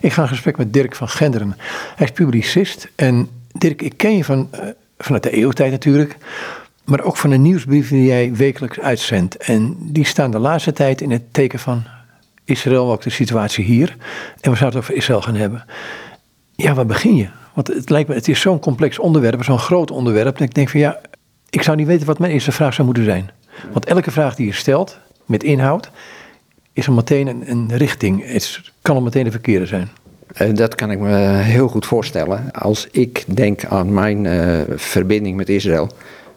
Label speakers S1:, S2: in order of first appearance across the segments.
S1: Ik ga in gesprek met Dirk van Genderen. Hij is publicist en Dirk, ik ken je van, uh, vanuit de eeuwtijd natuurlijk, maar ook van de nieuwsbrieven die jij wekelijks uitzendt. En die staan de laatste tijd in het teken van Israël, ook de situatie hier. En we zouden het over Israël gaan hebben. Ja, waar begin je? Want het lijkt me, het is zo'n complex onderwerp, zo'n groot onderwerp. Dat ik denk van ja, ik zou niet weten wat mijn eerste vraag zou moeten zijn. Want elke vraag die je stelt, met inhoud, is er meteen een, een richting. Het kan al meteen de verkeerde zijn.
S2: Uh, dat kan ik me heel goed voorstellen. Als ik denk aan mijn uh, verbinding met Israël,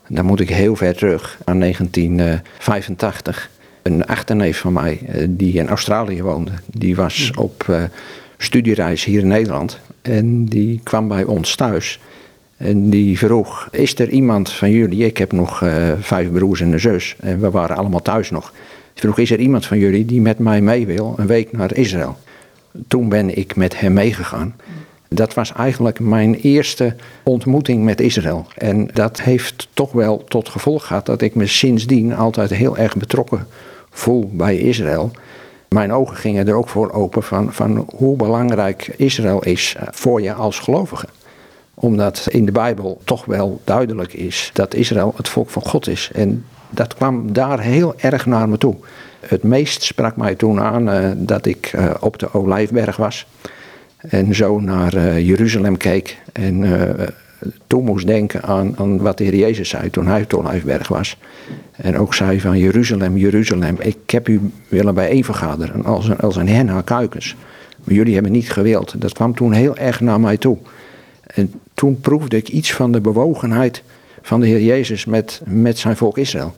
S2: dan moet ik heel ver terug aan 1985. Een achterneef van mij, uh, die in Australië woonde, die was op studiereis hier in Nederland. En die kwam bij ons thuis. En die vroeg: Is er iemand van jullie? Ik heb nog vijf broers en een zus. En we waren allemaal thuis nog. Vroeg: Is er iemand van jullie die met mij mee wil een week naar Israël? Toen ben ik met hem meegegaan. Dat was eigenlijk mijn eerste ontmoeting met Israël. En dat heeft toch wel tot gevolg gehad dat ik me sindsdien altijd heel erg betrokken voel bij Israël. Mijn ogen gingen er ook voor open van, van hoe belangrijk Israël is voor je als gelovige omdat in de Bijbel toch wel duidelijk is dat Israël het volk van God is. En dat kwam daar heel erg naar me toe. Het meest sprak mij toen aan uh, dat ik uh, op de Olijfberg was. En zo naar uh, Jeruzalem keek. En toen moest denken aan, aan wat de Heer Jezus zei toen hij op de Olijfberg was. En ook zei van Jeruzalem, Jeruzalem, ik heb u willen bijeenvergaderen als een, als een hen haar kuikens. Maar jullie hebben niet gewild. Dat kwam toen heel erg naar mij toe. En toen proefde ik iets van de bewogenheid van de Heer Jezus met, met zijn volk Israël.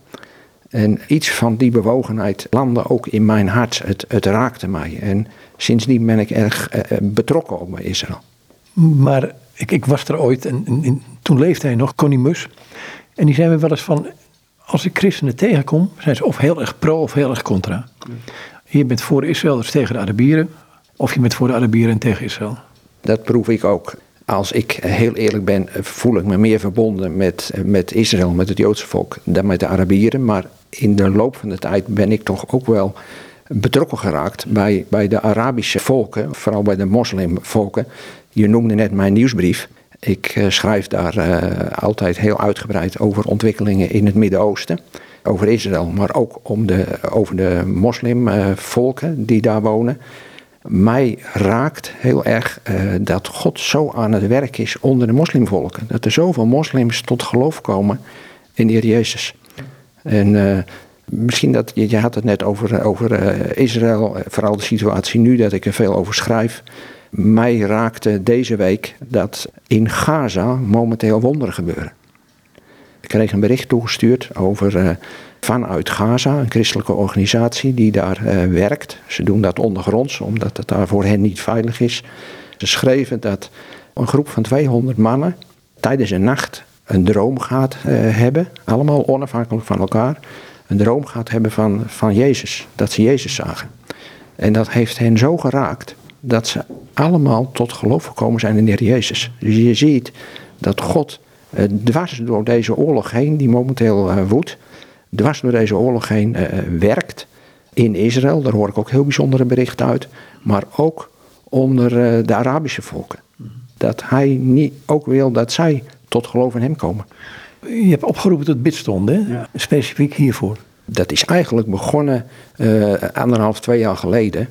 S2: En iets van die bewogenheid landde ook in mijn hart. Het, het raakte mij. En sindsdien ben ik erg eh, eh betrokken ook bij Israël.
S1: Maar ik, ik was er ooit en, en, toen leefde hij nog, Connie Mus. En die zei me wel eens van, als ik christenen tegenkom, zijn ze of heel erg pro of heel erg contra. Je bent voor Israël, dus tegen de Arabieren. Of je bent voor de Arabieren en tegen Israël.
S2: Dat proef ik ook als ik heel eerlijk ben, voel ik me meer verbonden met, met Israël, met het Joodse volk, dan met de Arabieren. Maar in de loop van de tijd ben ik toch ook wel betrokken geraakt bij, bij de Arabische volken, vooral bij de moslimvolken. Je noemde net mijn nieuwsbrief. Ik uh, schrijf daar altijd heel uitgebreid over ontwikkelingen in het Midden-Oosten. Over Israël, maar ook om de, over de moslimvolken die daar wonen mij raakt heel erg uh, dat God zo aan het werk is onder de moslimvolken. Dat er zoveel moslims tot geloof komen in de Heer Jezus. En uh, misschien dat, je, had het net over, over uh, Israël, vooral de situatie nu dat ik er veel over schrijf. Mij raakte deze week dat in Gaza momenteel wonderen gebeuren. Ik kreeg een bericht toegestuurd over vanuit Gaza, een christelijke organisatie die daar uh, werkt. Ze doen dat ondergronds, omdat het daar voor hen niet veilig is. Ze schreven dat een groep van 200 mannen tijdens een nacht een droom gaat uh, hebben, allemaal onafhankelijk van elkaar, een droom gaat hebben van, van Jezus, dat ze Jezus zagen. En dat heeft hen zo geraakt dat ze allemaal tot geloof gekomen zijn in de Heer Jezus. Dus je ziet dat God uh, dwars door deze oorlog heen, die momenteel woedt, dwars door deze oorlog heen uh, werkt. In Israël, daar hoor ik ook heel bijzondere berichten uit. Maar ook onder uh, de Arabische volken. Dat hij niet ook wil dat zij tot geloof in hem komen.
S1: Je hebt opgeroepen tot bidstonden, ja. specifiek hiervoor.
S2: Dat is eigenlijk begonnen uh, anderhalf, twee jaar geleden.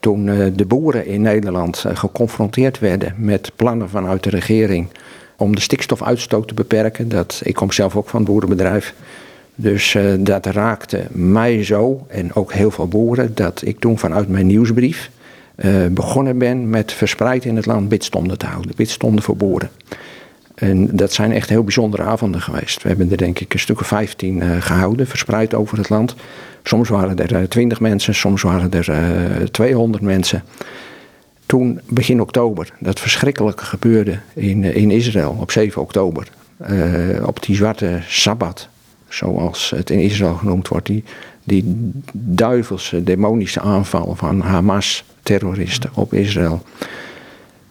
S2: Toen uh, de boeren in Nederland uh, geconfronteerd werden met plannen vanuit de regering om de stikstofuitstoot te beperken. Dat, ik kom zelf ook van het boerenbedrijf. Dus uh, dat raakte mij zo en ook heel veel boeren dat ik toen vanuit mijn nieuwsbrief uh, begonnen ben met verspreid in het land bidstonden te houden. Bidstonden voor boeren. En dat zijn echt heel bijzondere avonden geweest. We hebben er denk ik een stuk of 15 uh, gehouden, verspreid over het land. Soms waren er 20 mensen, soms waren er 200 mensen. Toen, begin oktober, dat verschrikkelijke gebeurde in, in Israël op 7 oktober. op die zwarte sabbat zoals het in Israël genoemd wordt, die, die duivelse, demonische aanval van Hamas-terroristen op Israël.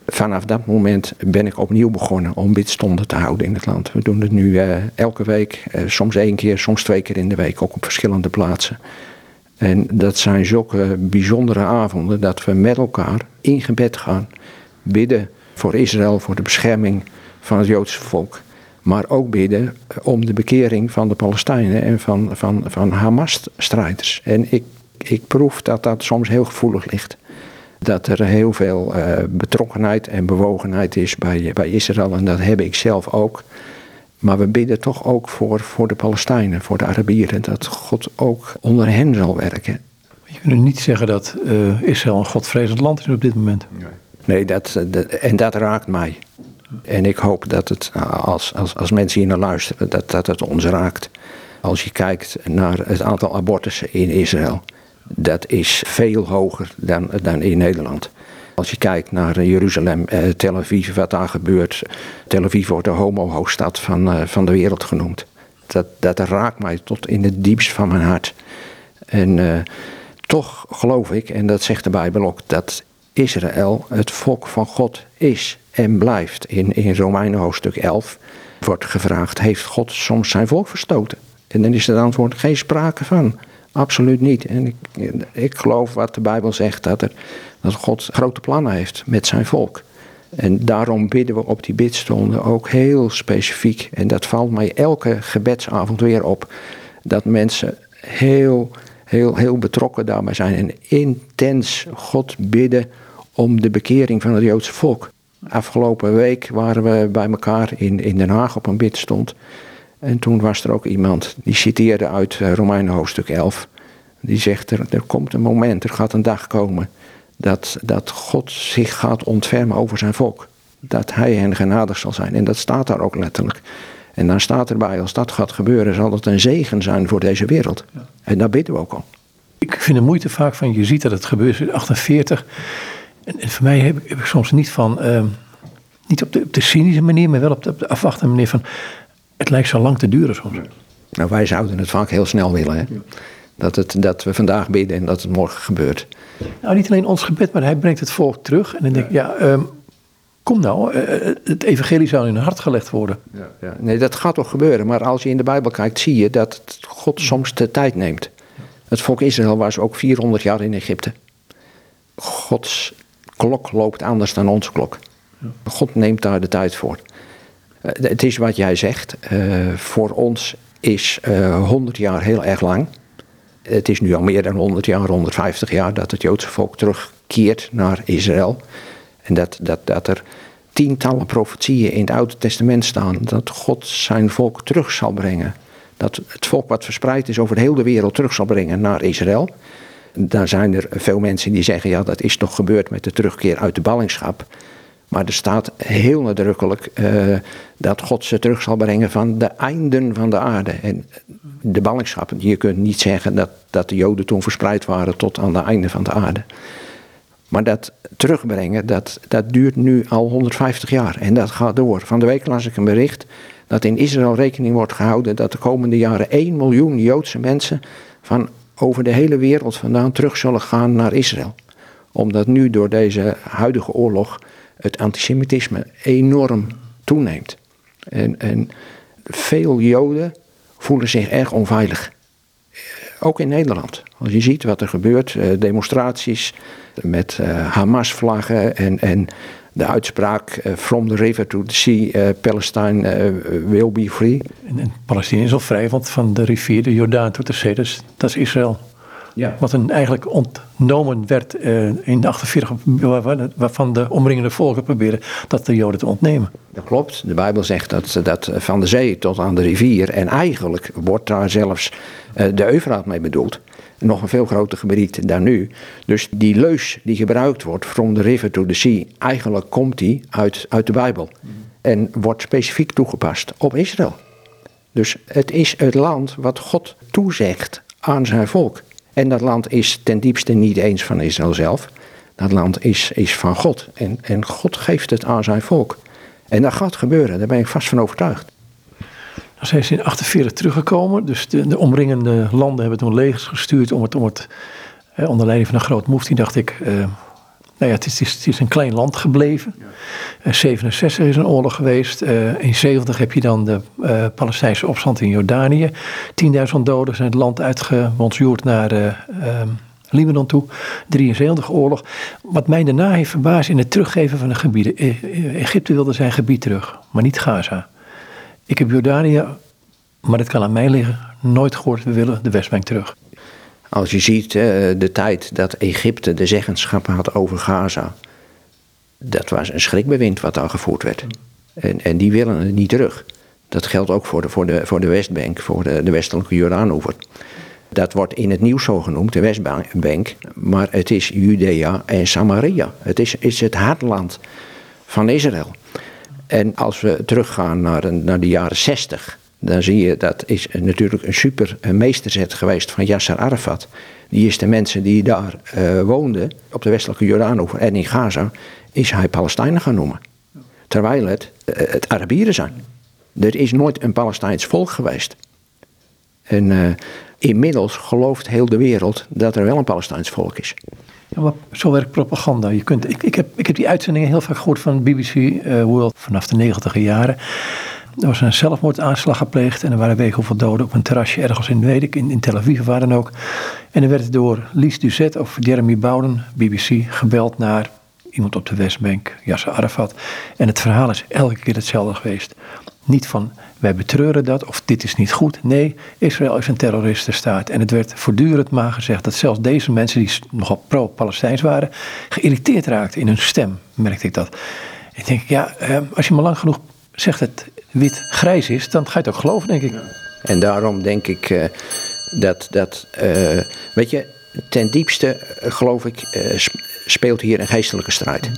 S2: Vanaf dat moment ben ik opnieuw begonnen om bidstonden te houden in het land. We doen het nu uh, elke week, uh, soms één keer, soms twee keer in de week, ook op verschillende plaatsen. En dat zijn zulke bijzondere avonden dat we met elkaar in gebed gaan, bidden voor Israël, voor de bescherming van het Joodse volk. Maar ook bidden om de bekering van de Palestijnen en van, van, van Hamas-strijders. En ik, ik proef dat dat soms heel gevoelig ligt. Dat er heel veel uh, betrokkenheid en bewogenheid is bij, bij Israël. En dat heb ik zelf ook. Maar we bidden toch ook voor, voor de Palestijnen, voor de Arabieren. Dat God ook onder hen zal werken.
S1: Je kunt niet zeggen dat uh, Israël een godvrezend land is op dit moment.
S2: Nee, dat, dat, en dat raakt mij. En ik hoop dat het, als, als, als mensen hier naar luisteren, dat, dat het ons raakt. Als je kijkt naar het aantal abortussen in Israël, dat is veel hoger dan, dan in Nederland. Als je kijkt naar Jeruzalem, eh, Tel Aviv, wat daar gebeurt. Tel Aviv wordt de homo-hoofdstad van, eh, van de wereld genoemd. Dat, dat raakt mij tot in het diepst van mijn hart. En uh, toch geloof ik, en dat zegt de Bijbel ook, dat Israël het volk van God is en blijft. In, in Romeinen hoofdstuk 11 wordt gevraagd: Heeft God soms zijn volk verstoten? En dan is het antwoord: geen sprake van. Absoluut niet. En ik, ik geloof wat de Bijbel zegt: dat, er, dat God grote plannen heeft met zijn volk. En daarom bidden we op die bidstonden ook heel specifiek. En dat valt mij elke gebedsavond weer op. Dat mensen heel, heel, heel betrokken daarbij zijn. En intens God bidden om de bekering van het Joodse volk. Afgelopen week waren we bij elkaar in, in Den Haag op een bidstond. En toen was er ook iemand die citeerde uit eh, Romeinen hoofdstuk 11. Die zegt, er, er komt een moment, er gaat een dag komen... Dat, dat God zich gaat ontfermen over zijn volk. Dat hij hen genadig zal zijn. En dat staat daar ook letterlijk. En dan staat erbij, als dat gaat gebeuren, zal het een zegen zijn voor deze wereld. En daar bidden we ook al.
S1: Ik vind de moeite vaak van, je ziet dat het gebeurt in 48. En, voor mij heb ik, heb ik, soms niet van, ehm, niet op de, op de, cynische manier, maar wel op de, op de afwachtende manier van, het lijkt zo lang te duren soms.
S2: Nou, wij zouden het vaak heel snel willen, hè? Dat, het, dat we vandaag bidden en dat het morgen gebeurt.
S1: Nou, niet alleen ons gebed, maar hij brengt het volk terug. En dan denk ik, ja, ja um, kom nou, uh, het evangelie zou in hun hart gelegd worden.
S2: Ja, ja. Nee, dat gaat toch gebeuren. Maar als je in de Bijbel kijkt, zie je dat God soms de tijd neemt. Het volk Israël was ook 400 jaar in Egypte. Gods klok loopt anders dan onze klok. God neemt daar de tijd voor. Uh, het is wat jij zegt. Uh, voor ons is uh, 100 jaar heel erg lang. Het is nu al meer dan 100 jaar, 150 jaar dat het Joodse volk terugkeert naar Israël. En dat, dat, dat er tientallen profetieën in het Oude Testament staan dat God zijn volk terug zal brengen. Dat het volk wat verspreid is over de hele wereld terug zal brengen naar Israël. Daar zijn er veel mensen die zeggen, ja dat is toch gebeurd met de terugkeer uit de ballingschap. Maar er staat heel nadrukkelijk uh, dat God ze terug zal brengen van de einden van de aarde. En de ballingschap, je kunt niet zeggen dat, dat de Joden toen verspreid waren tot aan de einde van de aarde. Maar dat terugbrengen, dat, dat duurt nu al 150 jaar en dat gaat door. Van de week las ik een bericht dat in Israël rekening wordt gehouden dat de komende jaren 1 miljoen Joodse mensen van over de hele wereld vandaan terug zullen gaan naar Israël. Omdat nu door deze huidige oorlog het antisemitisme enorm toeneemt. En, en veel Joden voelen zich erg onveilig. Ook in Nederland. Als je ziet wat er gebeurt, eh, demonstraties met eh, Hamas-vlaggen en, en de uitspraak eh, From the river to the sea, Palestine will be free.
S1: En, en is al vrij, want van de rivier, de Jordaan tot de zee, dat is Israël. Ja. Wat een eigenlijk ontnomen werd uh, in de 48, waarvan de omringende volken proberen dat de Joden te ontnemen.
S2: Dat klopt. De Bijbel zegt dat, dat van de zee tot aan de rivier. En eigenlijk wordt daar zelfs uh, de Eufraat mee bedoeld. Nog een veel groter gebied dan nu. Dus die leus die gebruikt wordt, from the river to the sea, eigenlijk komt die uit, uit de Bijbel. En wordt specifiek toegepast op Israël. Dus het is het land wat God toezegt aan zijn volk. En dat land is ten diepste niet eens van Israël zelf. Dat land is, is van God. En, en God geeft het aan zijn volk. En dat gaat gebeuren, daar ben ik vast van overtuigd.
S1: Dan zijn ze in 1948 teruggekomen. Dus de, de, omringende landen hebben toen legers gestuurd om het, om het onder leiding van een groot die dacht ik, eh, Nou ja, het is, het is, een klein land gebleven. Ja. 67 is een oorlog geweest. in 70 heb je dan de Palestijnse opstand in Jordanië. 10.000 doden zijn het land uitgebondsjoerd naar ehm, Libanon toe. 73 oorlog. Wat mij daarna heeft verbaasd in het teruggeven van de gebieden. Egypte wilde zijn gebied terug, maar niet Gaza. Ik heb Jordanië, maar dat kan aan mij liggen, nooit gehoord. We willen de Westbank terug.
S2: Als je ziet de tijd dat Egypte de zeggenschap had over Gaza. Dat was een schrikbewind wat daar gevoerd werd. En, en die willen het niet terug. Dat geldt ook voor de, voor de, voor de Westbank, voor de, de westelijke Jordaanoever. Dat wordt in het nieuws zo genoemd, de Westbank. Maar het is Judea en Samaria. Het is, is het hartland van Israël. En als we teruggaan naar, naar de jaren 60, dan zie je dat is natuurlijk een super meesterzet geweest van Yasser Arafat. Die is de mensen die daar uh, woonden, op de westelijke Jordaanoever en in Gaza, is hij Palestijnen gaan noemen. Terwijl het, het Arabieren zijn. Er is nooit een Palestijns volk geweest. En uh, inmiddels gelooft heel de wereld dat er wel een Palestijns volk is.
S1: Ja, maar zo werkt propaganda. Je kunt, ik, ik, heb, ik heb die uitzendingen heel vaak gehoord van BBC World vanaf de negentiger jaren. Er was een zelfmoordaanslag gepleegd en er waren weken hoeveel doden op een terrasje ergens in, weet ik, in, in Tel Aviv waar dan ook. En er werd door Lies Duzet of Jeremy Bowden, BBC, gebeld naar iemand op de Westbank, Yasser Arafat. En het verhaal is elke keer hetzelfde geweest. Niet van wij betreuren dat of dit is niet goed. Nee, Israël is een terroristenstaat. En het werd voortdurend maar gezegd dat zelfs deze mensen, die nogal pro-Palestijns waren, geïrriteerd raakten in hun stem, merkte ik dat. Ik denk, ja, eh, als je maar lang genoeg zegt het wit-grijs is, dan ga je het ook geloven, denk ik.
S2: En daarom denk ik uh, dat, dat uh, weet je, ten diepste geloof ik, speelt hier een geestelijke strijd.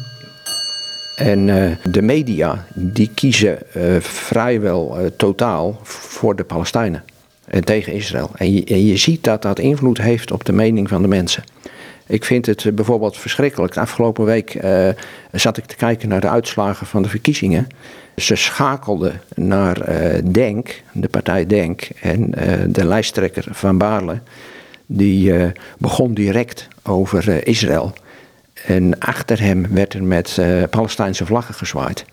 S2: En de media die kiezen vrijwel totaal voor de Palestijnen en tegen Israël. En je, en je, ziet dat dat invloed heeft op de mening van de mensen. Ik vind het bijvoorbeeld verschrikkelijk. Afgelopen week zat ik te kijken naar de uitslagen van de verkiezingen. Ze schakelden naar Denk, de partij Denk, en de lijsttrekker van Baarle. Die begon direct over Israël. En achter hem werd er met Palestijnse vlaggen gezwaaid.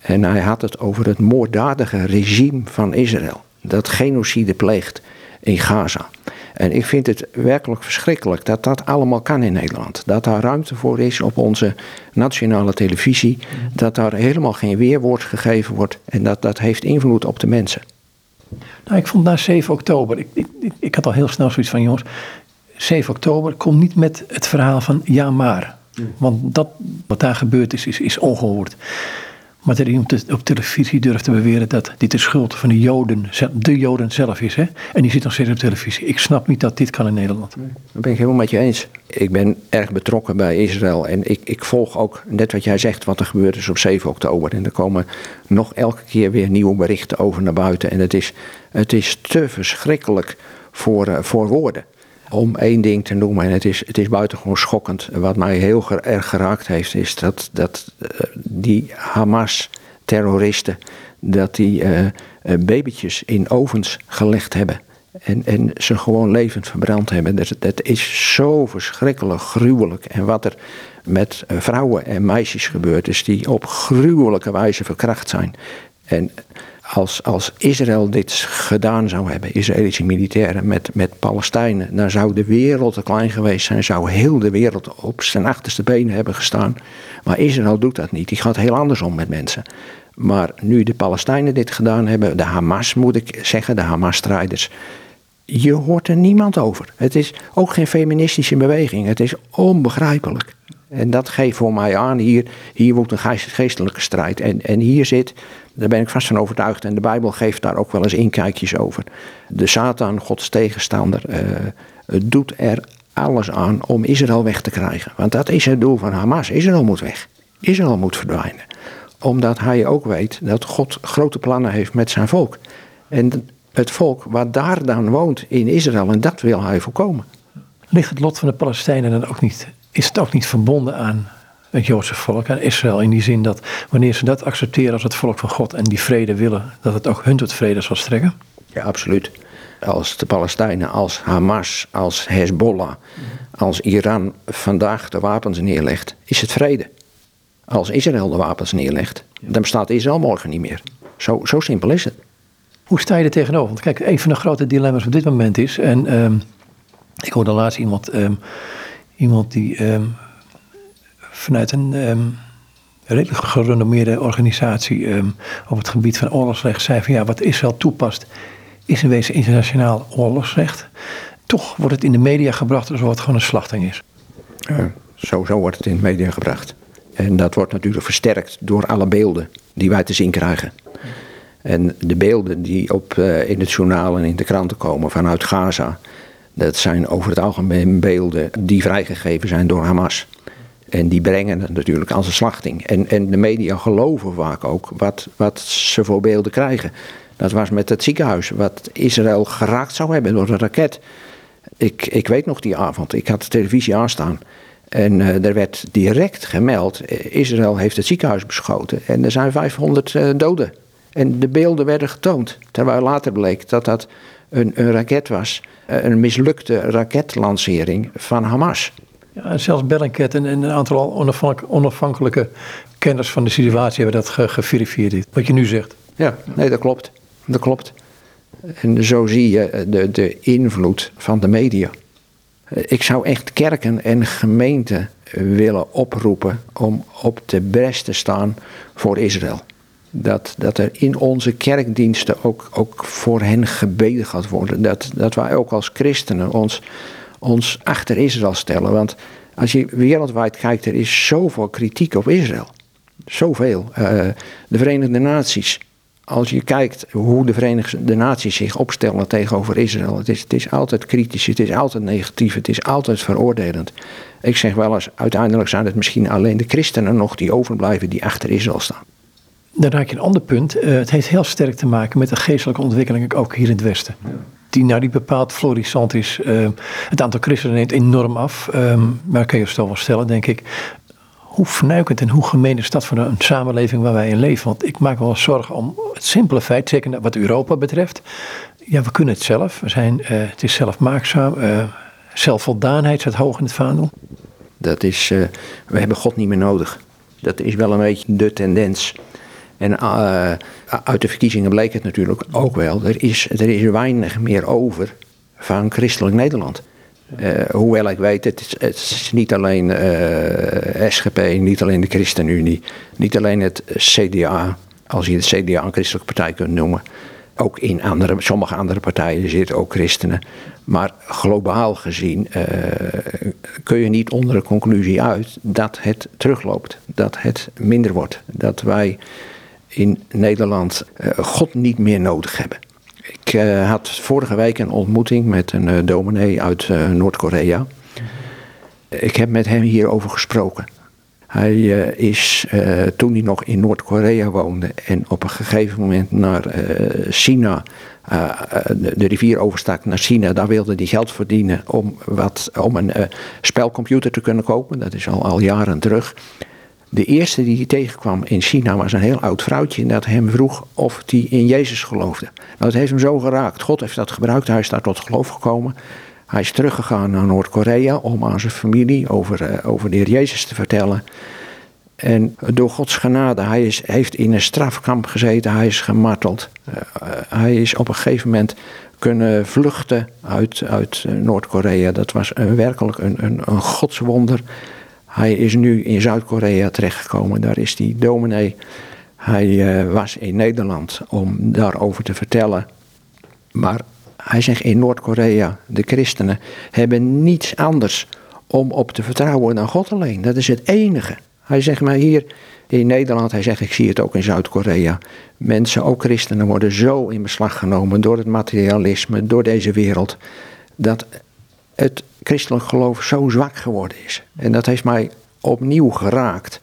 S2: En hij had het over het moorddadige regime van Israël. Dat genocide pleegt in Gaza. En ik vind het werkelijk verschrikkelijk dat dat allemaal kan in Nederland. Dat daar ruimte voor is op onze nationale televisie. Dat daar helemaal geen weerwoord gegeven wordt. En dat dat heeft invloed op de mensen.
S1: Nou, ik vond na 7 oktober, ik, ik, ik had al heel snel zoiets van jongens, 7 oktober, kom niet met het verhaal van ja maar. Want dat wat daar gebeurd is, is, is ongehoord. Maar dat iemand op televisie durft te beweren dat dit de schuld van de Joden, de Joden zelf is. Hè? En die zit nog steeds op televisie. Ik snap niet dat dit kan in Nederland.
S2: Dat ben ik helemaal met je eens. Ik ben erg betrokken bij Israël. En ik, ik volg ook, net wat jij zegt, wat er gebeurd is op 7 oktober. En er komen nog elke keer weer nieuwe berichten over naar buiten. En het is, het is te verschrikkelijk voor, uh, voor woorden om één ding te noemen, en het is, het is buitengewoon schokkend. Wat mij heel erg geraakt heeft, is dat, dat uh, die Hamas-terroristen. dat die uh, uh, babytjes in ovens gelegd hebben. En, en ze gewoon levend verbrand hebben. Dat, dat is zo verschrikkelijk gruwelijk. En wat er met vrouwen en meisjes gebeurd is, die op gruwelijke wijze verkracht zijn. En als, als Israël dit gedaan zou hebben, Israëlische militairen met, met Palestijnen, dan zou de wereld te klein geweest zijn, zou heel de wereld op zijn achterste benen hebben gestaan. Maar Israël doet dat niet, die gaat heel anders om met mensen. Maar nu de Palestijnen dit gedaan hebben, de Hamas moet ik zeggen, de Hamas-strijders, je hoort er niemand over. Het is ook geen feministische beweging, het is onbegrijpelijk. En dat geeft voor mij aan, hier, hier wordt een geestelijke strijd. En, en hier zit daar ben ik vast van overtuigd. En de Bijbel geeft daar ook wel eens inkijkjes over. De Satan, Gods tegenstander, uh, doet er alles aan om Israël weg te krijgen. Want dat is het doel van Hamas. Israël moet weg. Israël moet verdwijnen. Omdat hij ook weet dat God grote plannen heeft met zijn volk. En het volk wat daar dan woont in Israël, en dat wil hij voorkomen.
S1: Ligt het lot van de Palestijnen dan ook niet, is het ook niet verbonden aan het Joodse volk aan Israël. In die zin dat wanneer ze dat accepteren als het volk van God en die vrede willen, dat het ook hun tot vrede zal strekken?
S2: Ja, absoluut. als de Palestijnen, als Hamas, als Hezbollah, als Iran vandaag de wapens neerlegt, is het vrede. Als Israël de wapens neerlegt, dan bestaat Israël morgen niet meer. Zo, zo simpel is het.
S1: Hoe sta je er tegenover? Want kijk, een van de grote dilemma's op dit moment is, en ehm, ik hoorde laatst iemand, ehm, iemand die ehm, vanuit een redelijk gerenommeerde organisatie op het gebied van oorlogsrecht zei van ja, wat Israël toepast, is in wezen internationaal oorlogsrecht. Toch wordt het in de media gebracht alsof het gewoon een slachting is.
S2: Zo, zo wordt het in de media gebracht. En dat wordt natuurlijk versterkt door alle beelden die wij te zien krijgen. En de beelden die op, uh, in het journaal en in de kranten komen vanuit Gaza, dat zijn over het algemeen beelden die vrijgegeven zijn door Hamas. En die brengen natuurlijk als een slachting. En, en de media geloven vaak ook wat, wat ze voor beelden krijgen. Dat was met het ziekenhuis, wat Israël geraakt zou hebben door een raket. Ik, ik weet nog die avond, ik had de televisie aanstaan. En uh, er werd direct gemeld, eh, Israël heeft het ziekenhuis beschoten en er zijn 500 uh, doden. En de beelden werden getoond, terwijl later bleek dat dat een, een raket was, een mislukte raketlancering van Hamas.
S1: Ja, zelfs Bellingcat en, een aantal onafhankelijke kenners van de situatie hebben dat ge geverifieerd, wat je nu zegt.
S2: Ja, nee, dat klopt. Dat klopt. En zo zie je de, de invloed van de media. Ik zou echt kerken en gemeenten willen oproepen om op de bres te staan voor Israël. Dat, dat er in onze kerkdiensten ook, ook voor hen gebeden gaat worden. Dat, dat wij ook als christenen ons, ons achter Israël stellen. Want als je wereldwijd kijkt, er is zoveel kritiek op Israël. Zoveel. Uh, de Verenigde Naties als je kijkt hoe de Verenigde Naties zich opstellen tegenover Israël, het is, het is altijd kritisch, het is altijd negatief, het is altijd veroordelend. Ik zeg wel eens, uiteindelijk zijn het misschien alleen de christenen nog die overblijven die achter Israël staan.
S1: Dan raak je een ander punt. Uh, het heeft heel sterk te maken met de geestelijke ontwikkeling, ook hier in het Westen. Die nou niet bepaald florissant is. Uh, het aantal christenen neemt enorm af. Um, maar kan je toch wel stellen, denk ik hoe fnuikend en hoe gemeen is dat voor een samenleving waar wij in leven? Want ik maak wel zorgen om het simpele feit, zeker wat Europa betreft. Ja, we kunnen het zelf. We zijn, uh, het is zelfmaakzaam. Uh, zelfvoldaanheid staat hoog in het vaandel.
S2: Dat is, uh, we hebben God niet meer nodig. Dat is wel een beetje de tendens. En uit de verkiezingen bleek het natuurlijk ook wel. Er is, er is weinig meer over van christelijk Nederland. Uh, hoewel ik weet, het is, niet alleen eh, SGP, niet alleen de ChristenUnie, niet alleen het CDA, als je het CDA een christelijke partij kunt noemen. Ook in andere, sommige andere partijen zitten ook christenen. Maar globaal gezien kun je niet onder de conclusie uit dat het terugloopt. Dat het minder wordt. Dat wij in Nederland God niet meer nodig hebben. Ik uh, had vorige week een ontmoeting met een uh, dominee uit Noord-Korea. Ik heb met hem hierover gesproken. Hij is toen hij nog in Noord-Korea woonde en op een gegeven moment naar China, de, de, rivier overstak naar China, daar wilde hij geld verdienen om, wat, om een spelcomputer te kunnen kopen. Dat is al, al jaren terug. De eerste die hij tegenkwam in China was een heel oud vrouwtje dat hem vroeg of hij in Jezus geloofde. Nou, het heeft hem zo geraakt. God heeft dat gebruikt, hij is daar tot geloof gekomen. Hij is teruggegaan naar Noord-Korea om aan zijn familie over, uh, over de Heer Jezus te vertellen. En door Gods genade, hij is, heeft in een strafkamp gezeten, hij is gemarteld. Uh, hij is op een gegeven moment kunnen vluchten uit, uit Noord-Korea. Dat was werkelijk een, een, een godswonder. Hij is nu in Zuid-Korea terechtgekomen. Daar is die dominee. Hij uh, was in Nederland om daarover te vertellen. Maar hij zegt in Noord-Korea, de christenen hebben niets anders om op te vertrouwen dan God alleen. Dat is het enige. Hij zegt maar hier in Nederland, hij zegt ik zie het ook in Zuid-Korea. Mensen, ook christenen, worden zo in beslag genomen door het materialisme, door deze wereld. Dat het christelijk geloof zo zwak geworden is. En dat heeft mij opnieuw geraakt.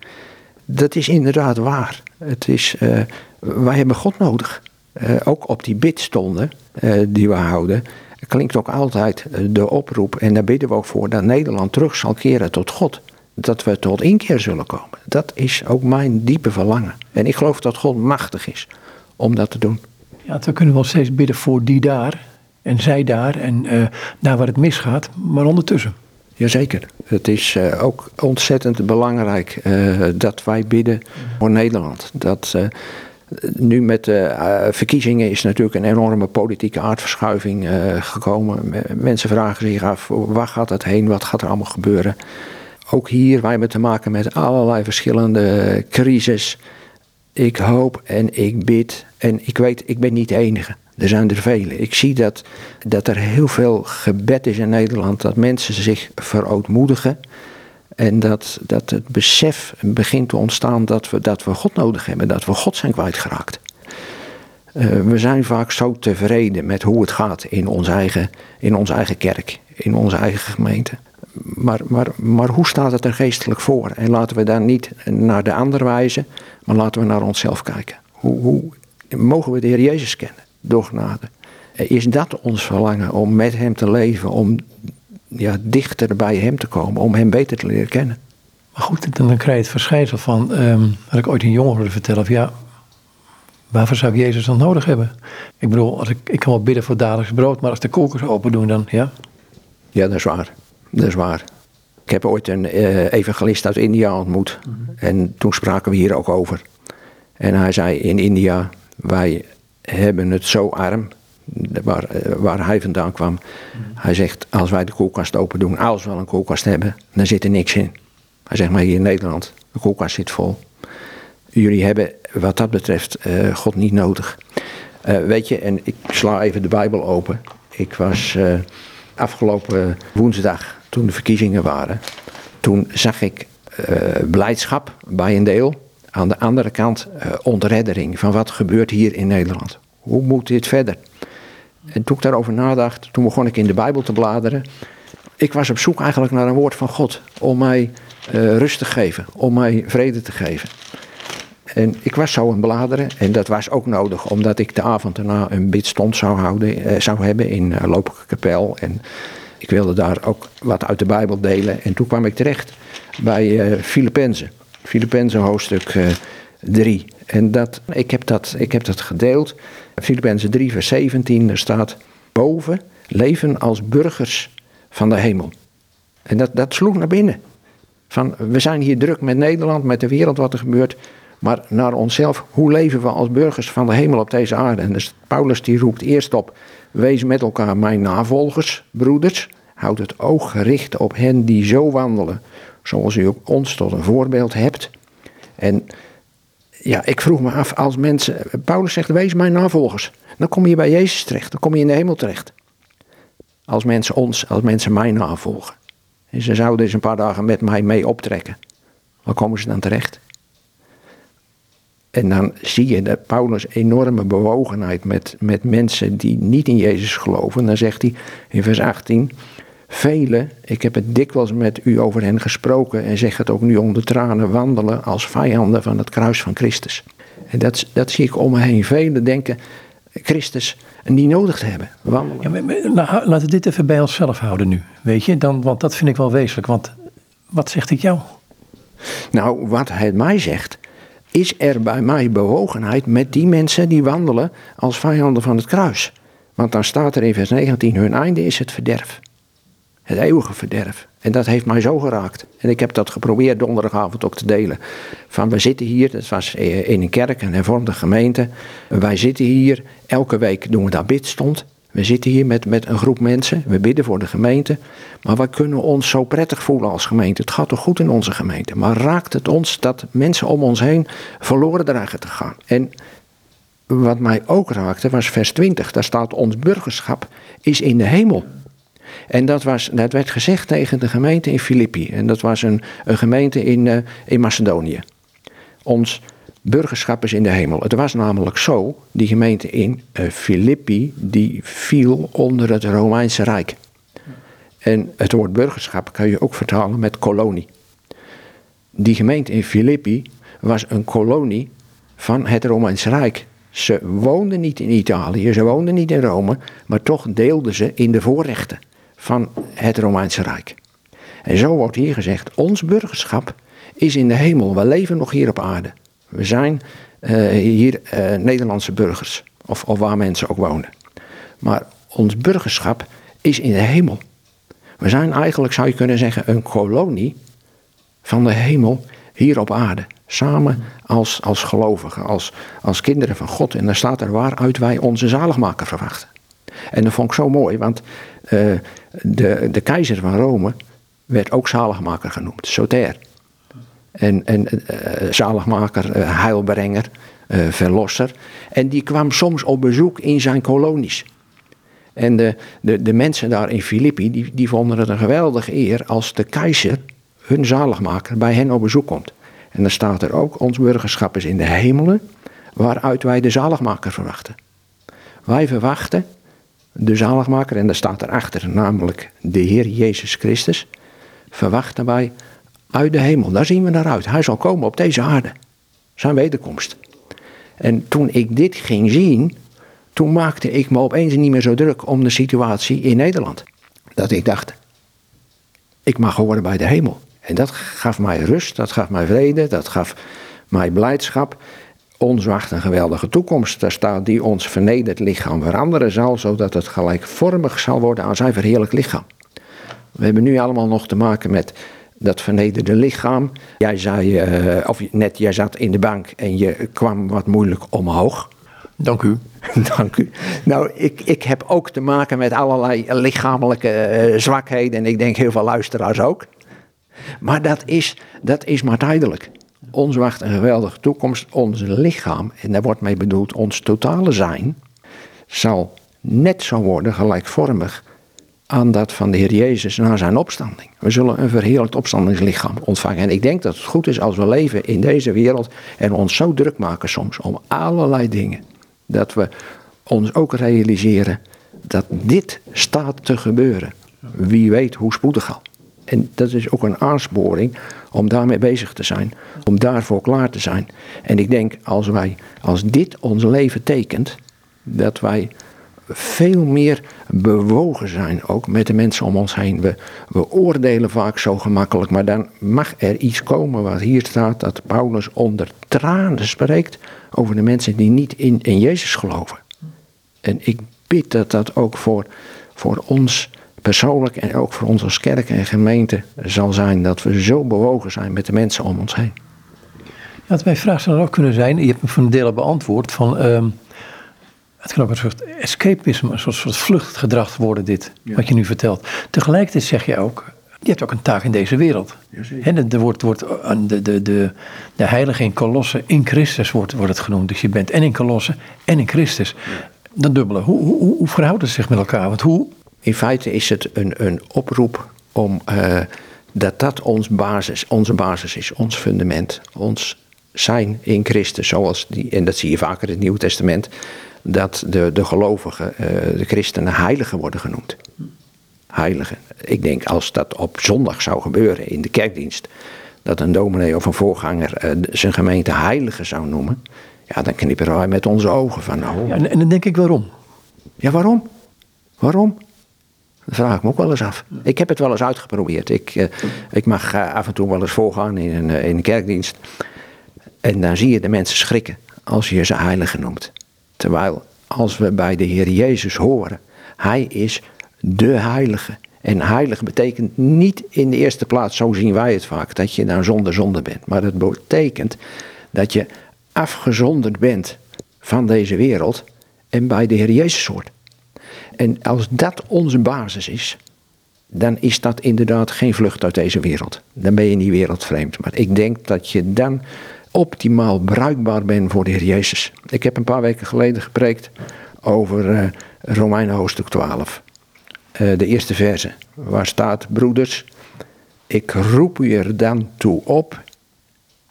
S2: Dat is inderdaad waar. Het is, uh, wij hebben God nodig. Uh, ook op die bidstonden uh, die we houden, klinkt ook altijd de oproep, en daar bidden we ook voor, dat Nederland terug zal keren tot God. Dat we tot inkeer zullen komen. Dat is ook mijn diepe verlangen. En ik geloof dat God machtig is om dat te doen.
S1: Ja, dan kunnen we wel steeds bidden voor die daar, en zij daar en uh, daar waar het misgaat, maar ondertussen.
S2: Jazeker. Het is uh, ook ontzettend belangrijk uh, dat wij bidden voor Nederland. Dat, nu met de verkiezingen is natuurlijk een enorme politieke aardverschuiving gekomen. Mensen vragen zich af, waar gaat het heen? Wat gaat er allemaal gebeuren? Ook hier, wij hebben te maken met allerlei verschillende crises. Ik hoop en ik bid en ik weet, ik ben niet de enige. Er zijn er vele. Ik zie dat, dat er heel veel gebed is in Nederland, dat mensen zich verootmoedigen. En dat, dat het besef begint te ontstaan dat we, dat we God nodig hebben, dat we God zijn kwijtgeraakt. Uh, we zijn vaak zo tevreden met hoe het gaat in onze eigen, in onze eigen kerk, in onze eigen gemeente. Maar, maar, maar hoe staat het er geestelijk voor? En laten we daar niet naar de ander wijzen, maar laten we naar onszelf kijken. Hoe, hoe mogen we de Heer Jezus kennen? Door genade. Is dat ons verlangen om met Hem te leven, om ja, dichter bij Hem te komen, om Hem beter te leren kennen?
S1: Maar goed, dan krijg je het verschijnsel van, um, wat ik ooit een jongen hoorde vertellen, van ja, waarvoor zou ik Jezus dan nodig hebben? Ik bedoel, als ik, ik kan wel bidden voor dagelijks brood, maar als de koelkast open doen, dan ja.
S2: Ja, dat is waar. Dat is waar. Ik heb ooit een uh, evangelist uit India ontmoet. Mhm. En toen spraken we hier ook over. En hij zei in India, wij hebben het zo arm, waar, eh, waar hij vandaan kwam. Hij zegt, als wij de koelkast open doen, als we een koelkast hebben, dan zit er niks in. Hij zegt, maar hier in Nederland, de koelkast zit vol. Jullie hebben wat dat betreft uh, God niet nodig. Uh, weet je, en ik sla even de Bijbel open. Ik was afgelopen woensdag, toen de verkiezingen waren, toen zag ik blijdschap bij een deel aan de andere kant uh, ontreddering van wat gebeurt hier in Nederland. Hoe moet dit verder? En toen ik daarover nadacht, toen begon ik in de Bijbel te bladeren. Ik was op zoek eigenlijk naar een woord van God om mij uh, rust te geven, om mij vrede te geven. En ik was zo aan bladeren en dat was ook nodig omdat ik de avond daarna een bidstond zou, houden, uh, zou hebben in uh, Kapel. En ik wilde daar ook wat uit de Bijbel delen. En toen kwam ik terecht bij Filippenzen. Filippenzen hoofdstuk 3. Eh, en dat, ik, heb dat, ik heb dat gedeeld. Filippenzen 3, vers 17, er staat boven leven als burgers van de hemel. En dat, dat sloeg naar binnen. Van, we zijn hier druk met Nederland, met de wereld, wat er gebeurt. Maar naar onszelf, hoe leven we als burgers van de hemel op deze aarde? En dus Paulus die roept eerst op, wees met elkaar mijn navolgers, broeders. Houd het oog gericht op hen die zo wandelen, zoals u ook ons tot een voorbeeld hebt. En ja, ik vroeg me af, als mensen, Paulus zegt, wees mijn navolgers. Dan kom je bij Jezus terecht, dan kom je in de hemel terecht. Als mensen ons, als mensen mij navolgen. En ze zouden eens een paar dagen met mij mee optrekken. Waar komen ze dan terecht? En dan zie je dat Paulus enorme bewogenheid met, met mensen die niet in Jezus geloven. Dan zegt hij in vers 18, Velen, ik heb het dikwijls met u over hen gesproken en zeg het ook nu onder tranen, wandelen als vijanden van het kruis van Christus. En dat, dat zie ik om me heen. Velen denken Christus niet nodig te hebben. Wandelen.
S1: Ja, nou, laten we dit even bij onszelf houden nu. Weet je, dan, want dat vind ik wel wezenlijk. Want wat zegt het jou?
S2: Nou, wat hij mij zegt, is er bij mij bewogenheid met die mensen die wandelen als vijanden van het kruis. Want dan staat er in vers 19, hun einde is het verderf. Het eeuwige verderf. En dat heeft mij zo geraakt. En ik heb dat geprobeerd donderdagavond ook te delen. Van we zitten hier, dat was in een kerk, een hervormde gemeente. Wij zitten hier, elke week doen we daar bidstond. We zitten hier met, met een groep mensen, we bidden voor de gemeente. Maar we kunnen ons zo prettig voelen als gemeente. Het gaat toch goed in onze gemeente. Maar raakt het ons dat mensen om ons heen verloren dreigen te gaan? En wat mij ook raakte was vers 20. Daar staat ons burgerschap is in de hemel. En dat, was, dat werd gezegd tegen de gemeente in Filippi. En dat was een, een gemeente in, uh, in Macedonië. Ons burgerschap is in de hemel. Het was namelijk zo, die gemeente in uh, Filippi, die viel onder het Romeinse Rijk. En het woord burgerschap kan je ook vertalen met kolonie. Die gemeente in Filippi was een kolonie van het Romeinse Rijk. Ze woonden niet in Italië, ze woonden niet in Rome, maar toch deelden ze in de voorrechten van het Romeinse Rijk. En zo wordt hier gezegd, ons burgerschap is in de hemel. We leven nog hier op aarde. We zijn uh, hier uh, Nederlandse burgers, of, of waar mensen ook wonen. Maar ons burgerschap is in de hemel. We zijn eigenlijk, zou je kunnen zeggen, een kolonie van de hemel hier op aarde. Samen als, als gelovigen, als, als kinderen van God. En daar staat er waaruit wij onze zaligmaker verwachten. En dat vond ik zo mooi, want uh, de, de keizer van Rome werd ook zaligmaker genoemd, Soter. En, en uh, zaligmaker, uh, heilbrenger, verlosser. En die kwam soms op bezoek in zijn kolonies. En de, de, de mensen daar in Filippi, die, die vonden het een geweldige eer als de keizer, hun zaligmaker, bij hen op bezoek komt. En dan staat er ook, ons burgerschap is in de hemelen, waaruit wij de zaligmaker verwachten. Wij verwachten de zaligmaker, en daar staat erachter namelijk de Heer Jezus Christus, verwachten wij uit de hemel. Daar zien we naar uit. Hij zal komen op deze aarde. Zijn wederkomst. En toen ik dit ging zien, toen maakte ik me opeens niet meer zo druk om de situatie in Nederland. Dat ik dacht, ik mag horen bij de hemel. En dat gaf mij rust, dat gaf mij vrede, dat gaf mij blijdschap. Ons wacht een geweldige toekomst. Daar staat die ons vernederd lichaam veranderen zal, zodat het gelijkvormig zal worden aan zijn verheerlijk lichaam. We hebben nu allemaal nog te maken met dat vernederde lichaam. Jij zei, uh, of net, jij zat in de bank en je kwam wat moeilijk omhoog.
S1: Dank u.
S2: Dank u. Nou, ik, ik heb ook te maken met allerlei lichamelijke uh, zwakheden en ik denk heel veel luisteraars ook. Maar dat is, dat is maar tijdelijk. Ons wacht een geweldige toekomst. Ons lichaam, en daar wordt mee bedoeld ons totale zijn, zal net zo worden gelijkvormig aan dat van de Heer Jezus na zijn opstanding. We zullen een verheerlijkt opstandingslichaam ontvangen. En ik denk dat het goed is als we leven in deze wereld en ons zo druk maken soms om allerlei dingen. Dat we ons ook realiseren dat dit staat te gebeuren. Wie weet hoe spoedig al. En dat is ook een aansporing om daarmee bezig te zijn, om daarvoor klaar te zijn. En ik denk als wij, als dit ons leven tekent, dat wij veel meer bewogen zijn, ook met de mensen om ons heen. We, we oordelen vaak zo gemakkelijk, maar dan mag er iets komen wat hier staat, dat Paulus onder tranen spreekt over de mensen die niet in, in Jezus geloven. En ik bid dat dat ook voor, voor ons persoonlijk en ook voor ons als kerk en gemeente zal zijn dat we zo bewogen zijn met de mensen om ons heen.
S1: Ja, mijn vraag zou dan ook kunnen zijn, je hebt me van delen beantwoord, van ehm, het kan ook een soort escapisme, een soort, soort vluchtgedrag worden dit, wat je nu vertelt. Tegelijkertijd zeg je ook, je hebt ook een taak in deze wereld. He, er wordt, wordt eh, de, de, de, de heilige in Kolossen in Christus wordt, wordt het genoemd. Dus je bent en in Kolossen en in Christus. Dat dubbele. Hoe, hoe, hoe verhoudt het zich met elkaar? Want hoe,
S2: in feite is het een, een oproep om uh, dat dat ons basis, onze basis is, ons fundament, ons zijn in Christus. Zoals die, en dat zie je vaker in het Nieuwe Testament, dat de, de gelovigen, uh, de christenen, heiligen worden genoemd. Heiligen. Ik denk als dat op zondag zou gebeuren in de kerkdienst, dat een dominee of een voorganger uh, zijn gemeente heilige zou noemen, ja, dan knipperen wij met onze ogen van nou.
S1: Ja, en dan denk ik waarom?
S2: Ja, waarom? Waarom? Dat vraag ik me ook wel eens af. Ik heb het wel eens uitgeprobeerd. Ik, uh, ik mag uh, af en toe wel eens voorgaan in een, uh, in een kerkdienst. En dan zie je de mensen schrikken als je ze heilige noemt. Terwijl als we bij de Heer Jezus horen, Hij is de heilige. En heilig betekent niet in de eerste plaats, zo zien wij het vaak, dat je dan zonder zonde bent. Maar het betekent dat je afgezonderd bent van deze wereld en bij de Heer Jezus hoort. En als dat onze basis is, dan is dat inderdaad geen vlucht uit deze wereld. Dan ben je niet wereldvreemd. Maar ik denk dat je dan optimaal bruikbaar bent voor de Heer Jezus. Ik heb een paar weken geleden gepreekt over uh, Romeinen hoofdstuk 12. Uh, de eerste verse, waar staat, broeders, ik roep u er dan toe op.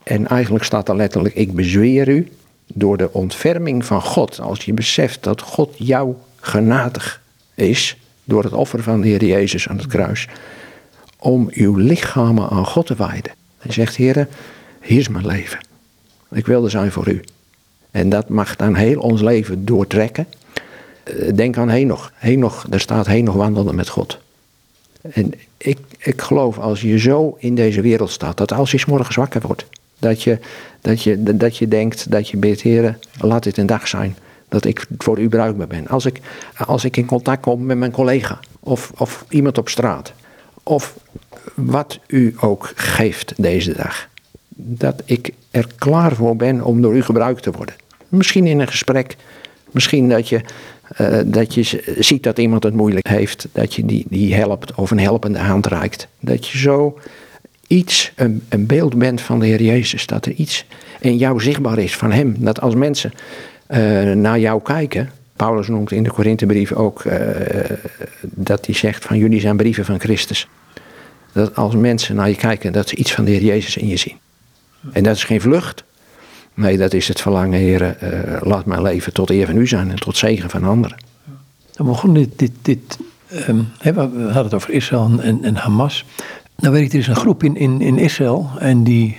S2: En eigenlijk staat er letterlijk, ik bezweer u door de ontferming van God. Als je beseft dat God jou genadig is door het offer van de Heer Jezus aan het kruis. Om uw lichamen aan God te wijden. Hij zegt, Heer, hier is mijn leven. Ik wil er zijn voor u. En dat mag dan heel ons leven doortrekken. Eh, denk aan Henoch. Henoch, daar staat Henoch wandelde met God. En ik, ik geloof als je zo in deze wereld staat, dat als je s morgens wakker wordt, dat je, dat je, dat je denkt, dat je bidt, Heer, laat dit een dag zijn Dat ik voor u bruikbaar ben. Als ik, als ik in contact kom met mijn collega of, of iemand op straat. Of wat u ook geeft deze dag. Dat ik er klaar voor ben om door u gebruikt te worden. Misschien in een gesprek. Misschien dat je, uh, dat je ziet dat iemand het moeilijk heeft. Dat je die, die helpt of een helpende hand reikt. Dat je zo iets, een, een beeld bent van de Heer Jezus. Dat er iets in jou zichtbaar is van Hem. Dat als mensen naar jou kijken. Paulus noemt in de Korinthebrief ook uh, dat hij zegt van jullie zijn brieven van Christus. Dat als mensen naar je kijken, dat ze iets van de Heer Jezus in je zien. En dat is geen vlucht. Nee, dat is het verlangen, Heer, uh, laat mijn leven tot eer van u zijn en tot zegen van anderen.
S1: Dan begon dit, dit, dit um, we hadden het over Israël en, en Hamas. Nou weet ik, er is een groep in, in, in Israël en die,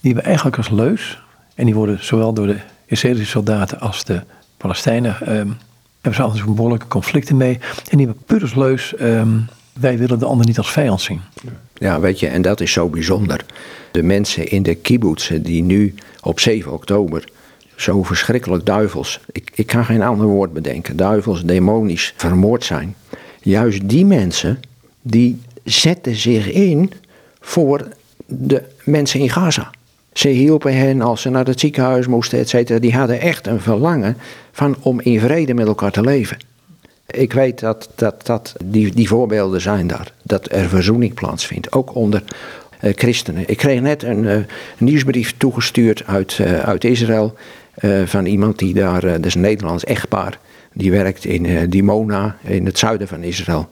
S1: die hebben eigenlijk als leus. En die worden zowel door de Israëlische soldaten als de Palestijnen, um, hebben ze altijd zo'n behoorlijke conflicten mee. En die hebben puur als leus, um, wij willen de ander niet als vijand zien.
S2: Ja, weet je, en dat is zo bijzonder. De mensen in de kibbutzen die nu op 7 oktober zo verschrikkelijk duivels, ik, ik kan geen ander woord bedenken, duivels, demonisch vermoord zijn. Juist die mensen, die zetten zich in voor de mensen in Gaza. Ze hielpen hen als ze naar het ziekenhuis moesten, et cetera. Die hadden echt een verlangen van om in vrede met elkaar te leven. Ik weet dat, dat, dat die, die voorbeelden zijn daar. Dat er verzoening plaatsvindt, ook onder uh, christenen. Ik kreeg net een uh, nieuwsbrief toegestuurd uit, uh, uit Israël. van iemand die daar, dat is een Nederlands echtpaar. Die werkt in Dimona, in het zuiden van Israël.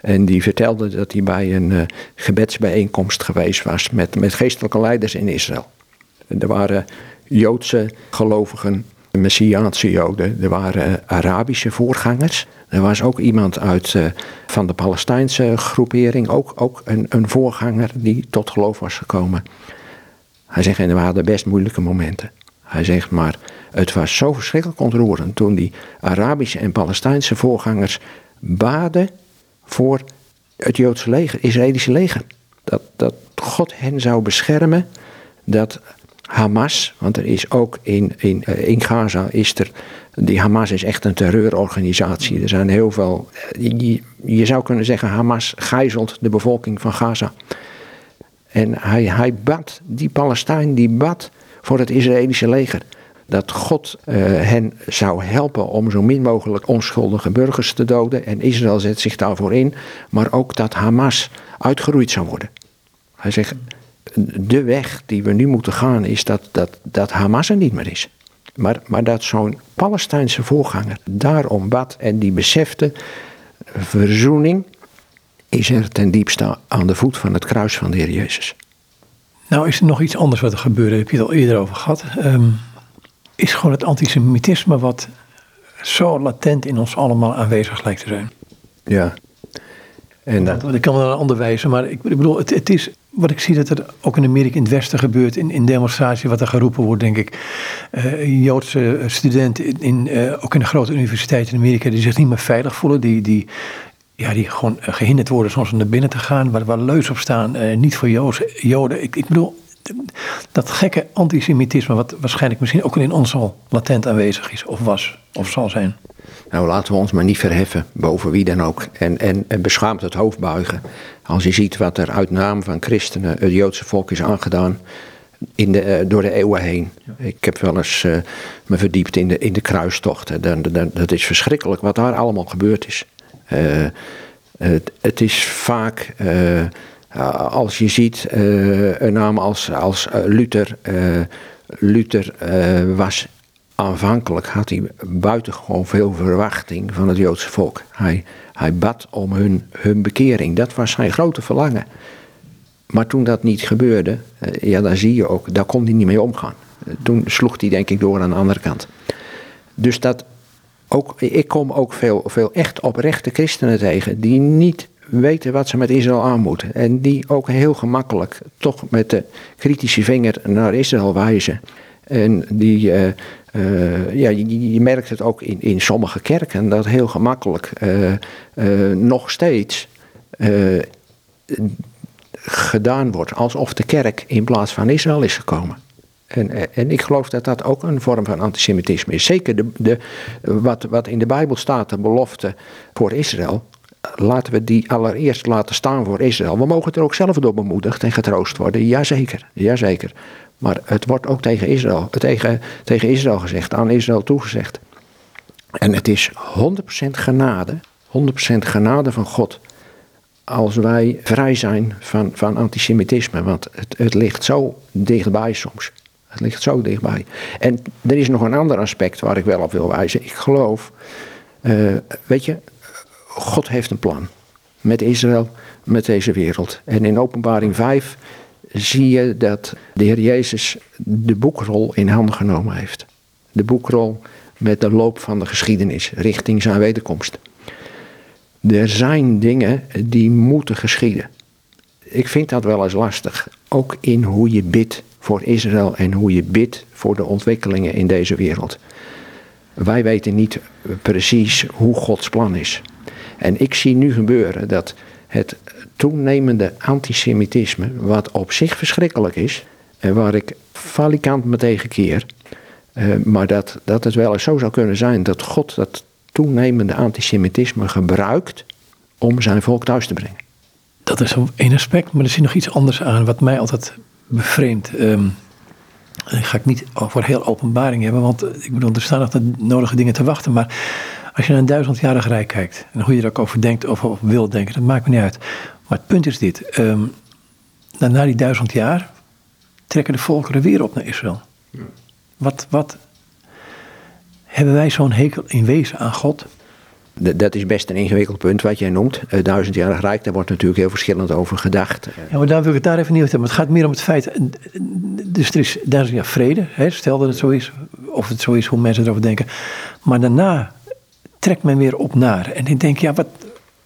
S2: En die vertelde dat hij bij een gebedsbijeenkomst geweest was met, met geestelijke leiders in Israël. Er waren Joodse gelovigen, Messiaanse Joden, er waren Arabische voorgangers. Er was ook iemand uit, uh, van de Palestijnse groepering, ook, ook een, een voorganger die tot geloof was gekomen. Hij zegt, en er waren best moeilijke momenten. Hij zegt, maar het was zo verschrikkelijk ontroerend toen die Arabische en Palestijnse voorgangers baden voor het Joodse leger, Israëlische leger. Dat, dat God hen zou beschermen, dat Hamas, want er is ook in, in, eh, in Gaza, is er, die Hamas is echt een terreurorganisatie. Er zijn heel veel, eh, je, je zou kunnen zeggen Hamas gijzelt de bevolking van Gaza. En hij, hij bad, die Palestijn, die bad voor het Israëlische leger. Dat God uh, hen zou helpen om zo min mogelijk onschuldige burgers te doden. En Israël zet zich daarvoor in. Maar ook dat Hamas uitgeroeid zou worden. Hij zegt, de weg die we nu moeten gaan is dat, dat, dat Hamas er niet meer is. Maar, maar dat zo'n Palestijnse voorganger daarom bad en die besefte, verzoening is er ten diepste aan de voet van het kruis van de Heer Jezus.
S1: Nou is er nog iets anders wat er gebeurde, daar heb je het al eerder over gehad. Um, is gewoon het antisemitisme wat zo latent in ons allemaal aanwezig lijkt te zijn.
S2: Ja.
S1: En dat, ik kan wel een ander wijzen, maar ik, ik bedoel, het, het is wat ik zie dat er ook in Amerika in het Westen gebeurt, in, in demonstraties, wat er geroepen wordt, denk ik. Uh, Joodse studenten, in, in uh, ook in de grote universiteiten in Amerika, die zich niet meer veilig voelen, die, die, ja, die gewoon gehinderd worden soms om naar binnen te gaan, waar, waar leus op staan, uh, niet voor Joods, Joden. Ik, ik bedoel, dat gekke antisemitisme, wat waarschijnlijk misschien ook in ons al latent aanwezig is, of was, of zal zijn.
S2: Nou, laten we ons maar niet verheffen boven wie dan ook. En, en, en beschaamd het hoofd buigen. Als je ziet wat er uit naam van christenen het Joodse volk is aangedaan. In de, uh, door de eeuwen heen. Ik heb wel eens uh, me verdiept in de, in de kruistochten. Dat, is verschrikkelijk wat daar allemaal gebeurd is. Uh, het, het, is vaak, als je ziet, een naam als, als Luther. Luther was aanvankelijk had hij buitengewoon veel verwachting van het Joodse volk. Hij, hij bad om hun, hun bekering. Dat was zijn grote verlangen. Maar toen dat niet gebeurde, eh, ja, dan zie je ook, daar kon hij niet mee omgaan. Toen sloeg hij denk ik door aan de andere kant. Dus dat ook, ik kom ook veel, veel echt oprechte christenen tegen die niet weten wat ze met Israël aan moeten. En die ook heel gemakkelijk toch met de kritische vinger naar Israël wijzen. En die, uh, uh, ja, je, merkt het ook in, in sommige kerken dat heel gemakkelijk uh, nog steeds gedaan wordt alsof de kerk in plaats van Israël is gekomen. En, en ik geloof dat dat ook een vorm van antisemitisme is. Zeker de, de, wat, wat in de Bijbel staat, de belofte voor Israël. Laten we die allereerst laten staan voor Israël. We mogen er ook zelf door bemoedigd en getroost worden. Jazeker, jazeker. Maar het wordt ook tegen Israël, tegen, tegen Israël gezegd, aan Israël toegezegd. En het is 100% genade, 100% genade van God. Als wij vrij zijn van, van antisemitisme. Want het, het ligt zo dichtbij soms. Het ligt zo dichtbij. En er is nog een ander aspect waar ik wel op wil wijzen. Ik geloof, uh, weet je, God heeft een plan. Met Israël, met deze wereld. En in openbaring 5 zie je dat de Heer Jezus de boekrol in handen genomen heeft. De boekrol met de loop van de geschiedenis richting zijn wederkomst. Er zijn dingen die moeten geschieden. Ik vind dat wel eens lastig. Ook in hoe je bidt voor Israël en hoe je bidt voor de ontwikkelingen in deze wereld. Wij weten niet precies hoe Gods plan is. En ik zie nu gebeuren dat het toenemende antisemitisme, wat op zich verschrikkelijk is, en waar ik falikant me tegen keer, eh, maar dat, dat het wel eens zo zou kunnen zijn dat God dat toenemende antisemitisme gebruikt om zijn volk thuis te brengen.
S1: Dat is één aspect, maar er zit nog iets anders aan wat mij altijd bevreemd. Um, ga ik niet over heel openbaring hebben, want ik bedoel, er staan nog de nodige dingen te wachten. Maar als je naar een duizendjarig rijk kijkt, en hoe je er ook over denkt of wil denken, dat maakt me niet uit. Maar het punt is dit: um, na, die duizend jaar trekken de volkeren weer op naar Israël. Wat, wat hebben wij zo'n hekel in wezen aan God?
S2: Dat is best een ingewikkeld punt wat jij noemt. Uh, duizendjarig Rijk, daar wordt natuurlijk heel verschillend over gedacht.
S1: Ja, maar daar wil ik het daar even niet over hebben. Het gaat meer om het feit. Dus er is duizend jaar vrede, hè, stel dat het zo is, of het zo is hoe mensen erover denken. Maar daarna trekt men weer op naar. En ik denk, ja, wat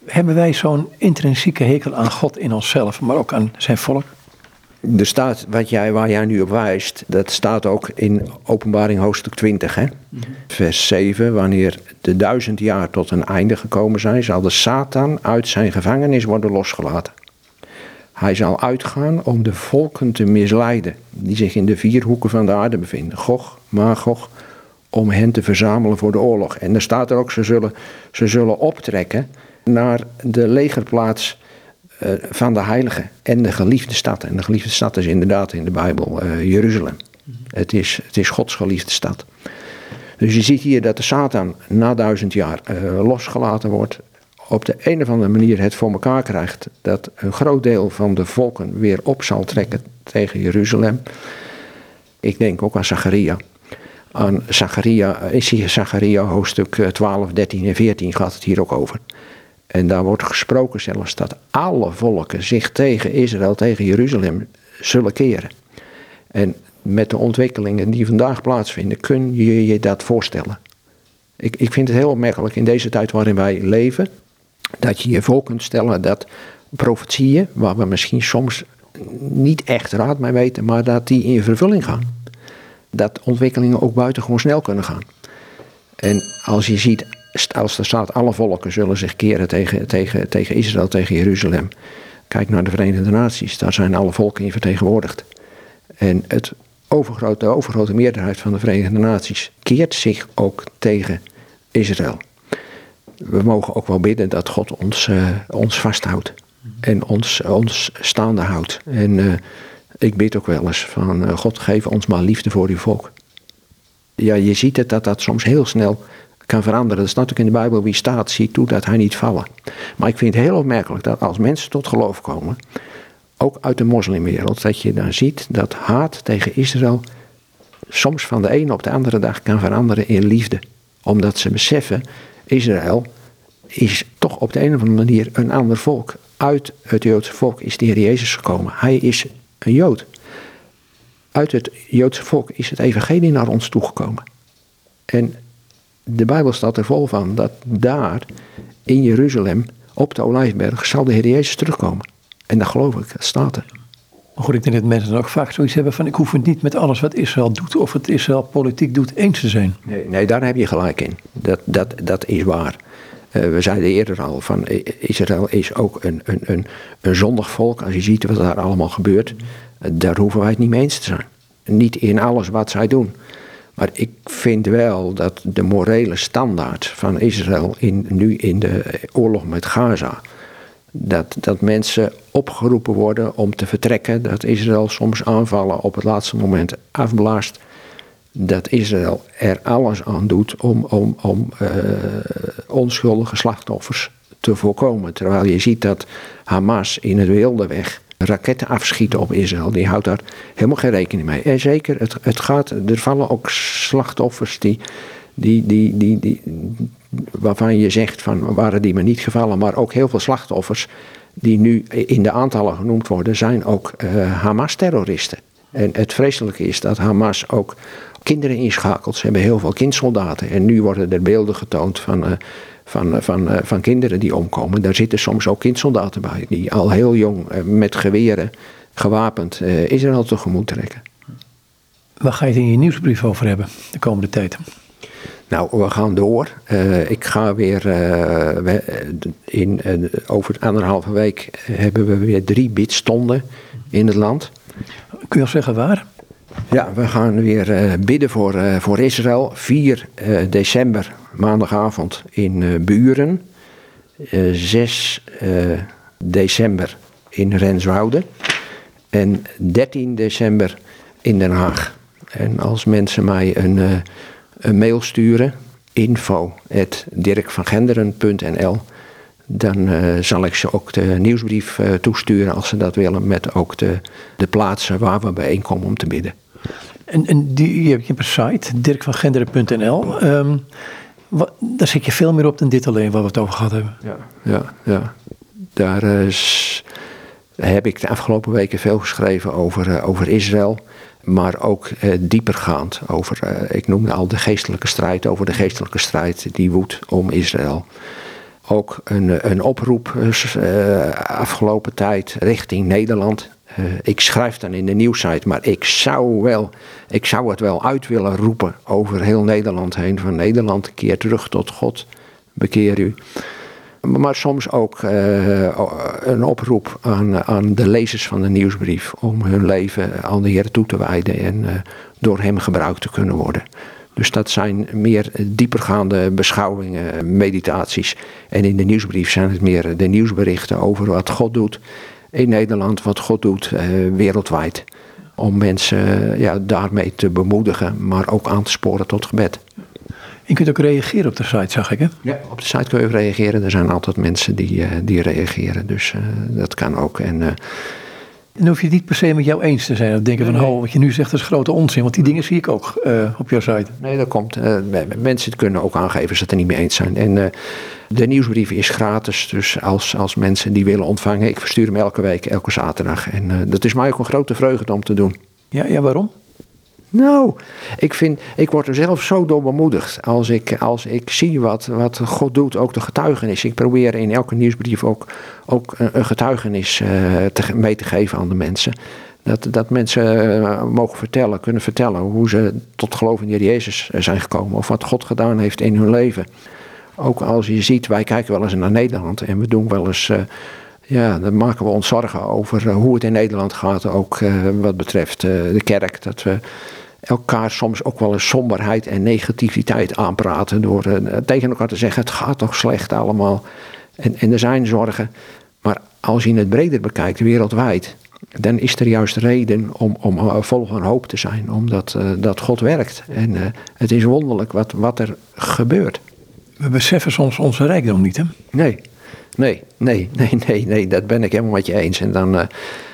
S1: hebben wij zo'n intrinsieke hekel aan God in onszelf, maar ook aan zijn volk?
S2: Er staat, wat jij, waar jij nu op wijst, dat staat ook in openbaring hoofdstuk 20, hè? Mhm. vers 7. Wanneer de duizend jaar tot een einde gekomen zijn, zal de Satan uit zijn gevangenis worden losgelaten. Hij zal uitgaan om de volken te misleiden, die zich in de vier hoeken van de aarde bevinden. Gog, Magog, om hen te verzamelen voor de oorlog. En er staat er ook, ze zullen, ze zullen optrekken naar de legerplaats uh, van de heilige en de geliefde stad. En de geliefde stad is inderdaad in de Bijbel uh, Jeruzalem. Het is, het is Gods geliefde stad. Dus je ziet hier dat de Satan na duizend jaar uh, losgelaten wordt. Op de een of andere manier het voor elkaar krijgt dat een groot deel van de volken weer op zal trekken tegen Jeruzalem. Ik denk ook aan Zacharia. Aan Zacharia, is hier Zacharia hoofdstuk 12, 13 en 14 gaat het hier ook over. En daar wordt gesproken zelfs dat alle volken zich tegen Israël, tegen Jeruzalem zullen keren. En met de ontwikkelingen die vandaag plaatsvinden, kun je je dat voorstellen. Ik, ik vind het heel opmerkelijk in deze tijd waarin wij leven, dat je je voor kunt stellen dat profetieën, waar we misschien soms niet echt raad mee weten, maar dat die in vervulling gaan. Dat ontwikkelingen ook buitengewoon snel kunnen gaan. En als je ziet als er staat, alle volken zullen zich keren tegen, tegen, tegen Israël, tegen Jeruzalem. Kijk naar de Verenigde Naties, daar zijn alle volken in vertegenwoordigd. En het overgrote, de overgrote meerderheid van de Verenigde Naties keert zich ook tegen Israël. We mogen ook wel bidden dat God ons, uh, ons vasthoudt en ons, ons staande houdt. En uh, ik bid ook wel eens van uh, God geef ons maar liefde voor uw volk. Ja, je ziet het dat dat soms heel snel kan veranderen. Dat staat natuurlijk in de Bijbel, wie staat, ziet toe dat hij niet vallen. Maar ik vind het heel opmerkelijk dat als mensen tot geloof komen, ook uit de moslimwereld, dat je dan ziet dat haat tegen Israël soms van de ene op de andere dag kan veranderen in liefde. Omdat ze beseffen, Israël is toch op de een of andere manier een ander volk. Uit het Joodse volk is de Heer Jezus gekomen. Hij is een Jood. Uit het Joodse volk is het evangelie naar ons toegekomen. En de Bijbel staat er vol van dat daar in Jeruzalem op de Olijfberg zal de Heer Jezus terugkomen. En dat geloof ik, dat staat er.
S1: Maar goed, ik denk dat mensen ook vaak zoiets hebben van ik hoef het niet met alles wat Israël doet of wat Israël politiek doet eens te zijn.
S2: Nee, nee daar heb je gelijk in. Dat, dat, dat is waar. Uh, we zeiden eerder al van Israël is ook een, een, een, zondig volk. Als je ziet wat daar allemaal gebeurt, daar hoeven wij het niet mee eens te zijn. niet in alles wat zij doen. Maar ik vind wel dat de morele standaard van Israël in, nu in de oorlog met Gaza. Dat, dat mensen opgeroepen worden om te vertrekken. Dat Israël soms aanvallen op het laatste moment afblaast. Dat Israël er alles aan doet om, om, om uh, onschuldige slachtoffers te voorkomen. Terwijl je ziet dat Hamas in het wilde weg raketten afschieten op Israël. Die houdt daar helemaal geen rekening mee. En zeker, het, het gaat, er vallen ook slachtoffers die, die, die, die, waarvan je zegt van waren die maar niet gevallen, maar ook heel veel slachtoffers die nu in de aantallen genoemd worden, zijn ook uh, Hamas-terroristen. En het vreselijke is dat Hamas ook kinderen inschakelt. Ze hebben heel veel kindsoldaten. En nu worden er beelden getoond van uh, van, eh, van, eh, van kinderen die omkomen. Daar zitten soms ook kindsoldaten bij, die al heel jong eh, met geweren gewapend Israël tegemoet trekken.
S1: Waar ga je het in je nieuwsbrief over hebben de komende tijd?
S2: Nou, we gaan door. ik ga weer in over anderhalve week hebben we weer drie bidstonden in het land.
S1: Kun je al zeggen waar?
S2: Ja, we gaan weer bidden voor, voor Israël. 4 december maandagavond in Buren. 6 uh, eh, december in Renswoude. En 13 december in Den Haag. En als mensen mij een, een mail sturen, info.dirkvangenderen.nl dan uh, zal ik ze ook de nieuwsbrief uh, toesturen als ze dat willen, met ook de, de plaatsen waar we bijeenkomen om te bidden.
S1: En, en die, je hebt een site, dirkvangenderen.nl. Um, wat, daar zit je veel meer op dan dit alleen waar we het over gehad hebben.
S2: Ja, ja, ja. Daar is, heb ik de afgelopen weken veel geschreven over, uh, over Israël. Maar ook uh, diepergaand over, uh, ik noemde al de geestelijke strijd, over de geestelijke strijd die woedt om Israël. Ook een, een oproep afgelopen tijd richting Nederland. Uh, ik schrijf dan in de nieuwsite, maar ik zou, wel, ik zou het wel uit willen roepen over heel Nederland heen. Van Nederland, keer terug tot God, bekeer u. Maar soms ook een oproep aan, aan de lezers van de nieuwsbrief om hun leven aan de Heer toe te wijden en door Hem gebruikt te kunnen worden. Dus dat zijn meer diepergaande beschouwingen, meditaties. En in de nieuwsbrief zijn het meer de nieuwsberichten over wat God doet in Nederland wat God doet eh, wereldwijd. Om mensen ja, daarmee te bemoedigen, maar ook aan te sporen tot gebed.
S1: Je kunt ook reageren op de site, zag ik hè?
S2: Ja, op de site kun je reageren. Er zijn altijd mensen die, uh, die reageren, dus uh, dat kan ook. En, uh,
S1: en hoef je het niet per se met jou eens te zijn. Of denken van, oh, wat je nu zegt is grote onzin. Want die dingen zie ik ook op jouw site.
S2: Nee, dat komt. mensen kunnen ook aangeven ze het er niet mee eens zijn. En de nieuwsbrief is gratis, dus als, als mensen die willen ontvangen, ik verstuur hem elke week, elke zaterdag. En uh, dat is mij ook een grote vreugde om te doen.
S1: Ja, ja waarom?
S2: Nou, ik, vind, ik word er zelf zo door bemoedigd als ik, als ik zie wat, wat God doet, ook de getuigenis. Ik probeer in elke nieuwsbrief ook, ook een getuigenis te, mee te geven aan de mensen. Dat, dat mensen uh, mogen vertellen, kunnen vertellen hoe ze tot geloof in Jezus zijn gekomen. Of wat God gedaan heeft in hun leven. Ook als je ziet, wij kijken wel eens naar Nederland en we doen wel eens. Ja, dan maken we ons zorgen over hoe het in Nederland gaat. Ook wat betreft de kerk. Dat we elkaar soms ook wel eens somberheid en negativiteit aanpraten. Door tegen elkaar te zeggen: het gaat toch slecht allemaal. En, en er zijn zorgen. Maar als je het breder bekijkt, wereldwijd. Dan is er juist reden om, om vol van hoop te zijn. Omdat dat God werkt. En het is wonderlijk wat, wat er gebeurt
S1: we beseffen soms onze rijkdom niet, hè?
S2: Nee, nee, nee, nee, nee, nee, dat ben ik helemaal met je eens. En dan uh,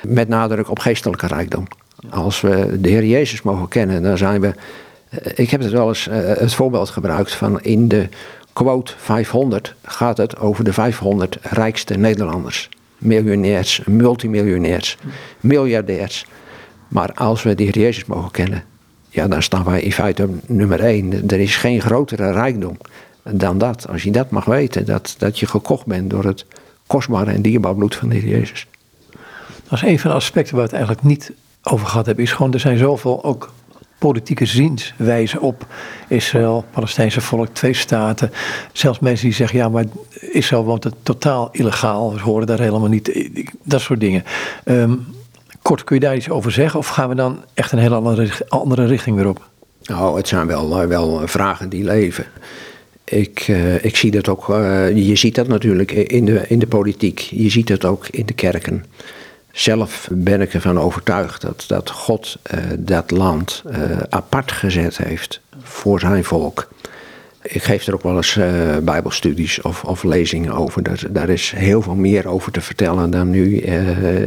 S2: met nadruk op geestelijke rijkdom. Als we de Heer Jezus mogen kennen, dan zijn we. Uh, ik heb het wel eens uh, het voorbeeld gebruikt van in de quote 500 gaat het over de 500 rijkste Nederlanders. Miljonairs, multimiljonairs, miljardairs. Maar als we de Heer Jezus mogen kennen, ja, dan staan wij in feite nummer 1. Er is geen grotere rijkdom dan dat. Als je dat mag weten, dat, dat je gekocht bent door het kostbare en dierbaar bloed van de Heer Jezus.
S1: Dat is een van de aspecten waar het eigenlijk niet over gehad hebben. Is gewoon, er zijn zoveel ook politieke zienswijzen op Israël, Palestijnse volk, twee staten. Zelfs mensen die zeggen, ja, maar Israël woont het totaal illegaal. We horen daar helemaal niet, dat soort dingen. Um, Kort, kun je daar iets over zeggen? Of gaan we dan echt een hele andere, andere richting weer op?
S2: Nou, het zijn wel, wel vragen die leven. Ik, ik zie dat ook, je ziet dat natuurlijk in de, in de politiek, je ziet het ook in de kerken. Zelf ben ik ervan overtuigd dat, dat God uh, dat land apart gezet heeft voor zijn volk. Ik geef er ook wel eens bijbelstudies of, of lezingen over. Daar, is heel veel meer over te vertellen dan nu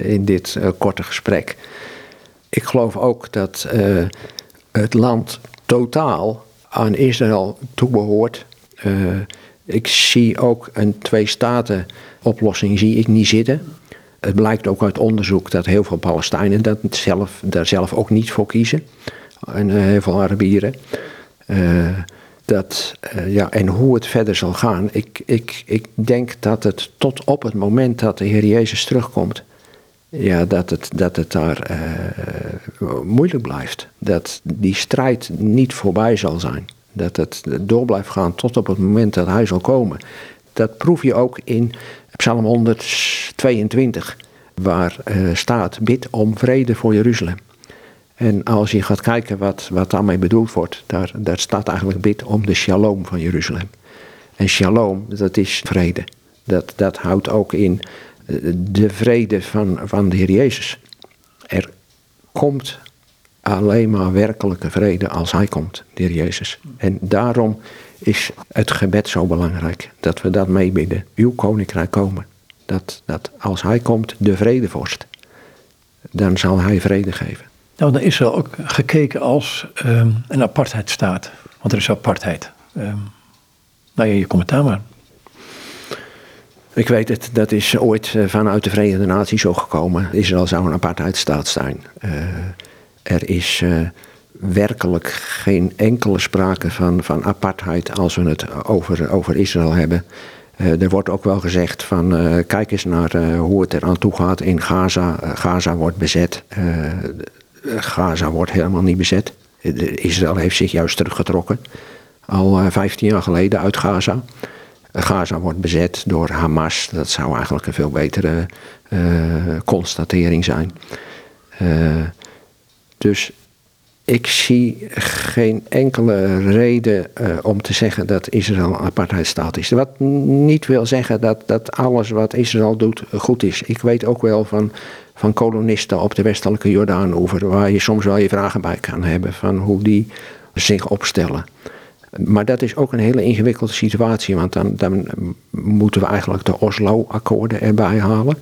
S2: in dit korte gesprek. Ik geloof ook dat het land totaal aan Israël toebehoort ik zie ook een twee-staten-oplossing ik niet zitten. Het blijkt ook uit onderzoek dat heel veel Palestijnen dat zelf, daar zelf ook niet voor kiezen. En uh, heel veel Arabieren. Uh, dat, ja, en hoe het verder zal gaan. Ik, ik, ik denk dat het tot op het moment dat de Heer Jezus terugkomt. Ja, dat het, dat het daar moeilijk blijft. Dat die strijd niet voorbij zal zijn dat het door blijft gaan tot op het moment dat hij zal komen. Dat proef je ook in Psalm 122, waar uh, staat: Bid om vrede voor Jeruzalem. En als je gaat kijken wat, wat daarmee bedoeld wordt, daar, daar staat eigenlijk bid om de shalom van Jeruzalem. En shalom, dat is vrede. Dat, dat houdt ook in eh, de vrede van, van de Heer Jezus. Er komt alleen maar werkelijke vrede als Hij komt, de Heer Jezus. En daarom is het gebed zo belangrijk, dat we dat meebidden. Uw koninkrijk komen. Dat, dat als Hij komt, de vredevorst, dan zal Hij vrede geven.
S1: Nou, dan is er ook gekeken als um, een apartheidstaat. Want er is apartheid. Um, nou ja, je commentaar maar.
S2: Ik weet het, dat is ooit eh, vanuit de Verenigde Naties zo gekomen. Israël zou een apartheidstaat zijn. Uh, er is uh, werkelijk geen enkele sprake van, van apartheid als we het over, over Israël hebben. Uh, er wordt ook wel gezegd van uh, kijk eens naar hoe het eraan toe gaat in Gaza. Gaza wordt bezet. Gaza wordt helemaal niet bezet. Israël heeft zich juist teruggetrokken. Al 15 jaar geleden uit Gaza. Gaza wordt bezet door Hamas. Dat zou eigenlijk een veel betere constatering zijn. Dus ik zie geen enkele reden uh, om te zeggen dat Israël een apartheidstaat is. Wat niet wil zeggen dat, dat alles wat Israël doet goed is. Ik weet ook wel van, van kolonisten op de westelijke Jordaan-oever... waar je soms wel je vragen bij kan hebben van hoe die zich opstellen. Maar dat is ook een hele ingewikkelde situatie, want dan, dan moeten we eigenlijk de Oslo-akkoorden erbij halen...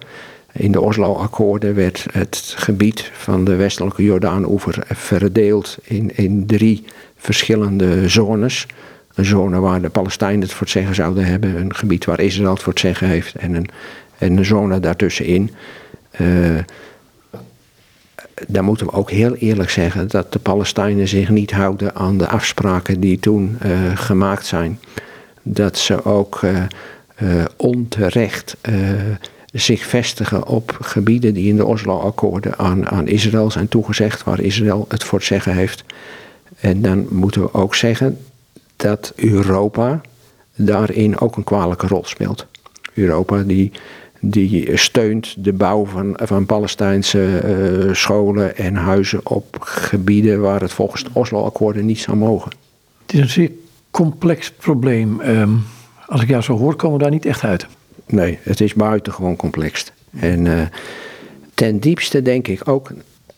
S2: In de Oslo-akkoorden werd het gebied van de westelijke Jordaan-oever verdeeld in, in drie verschillende zones. Een zone waar de Palestijnen het voor het zeggen zouden hebben, een gebied waar Israël het voor het zeggen heeft en een, en een zone daartussenin. Uh, dan moeten we ook heel eerlijk zeggen dat de Palestijnen zich niet houden aan de afspraken die toen uh, gemaakt zijn. Dat ze ook uh, onterecht zich vestigen op gebieden die in de Oslo-akkoorden aan, aan Israël zijn toegezegd, waar Israël het voor het zeggen heeft. En dan moeten we ook zeggen dat Europa daarin ook een kwalijke rol speelt. Europa die, die steunt de bouw van, van Palestijnse uh, scholen en huizen op gebieden waar het volgens de Oslo-akkoorden niet zou mogen.
S1: Het is een zeer complex probleem. Um, als ik jou zo hoor, komen we daar niet echt uit
S2: nee, het is buitengewoon complex. En uh, ten diepste denk ik ook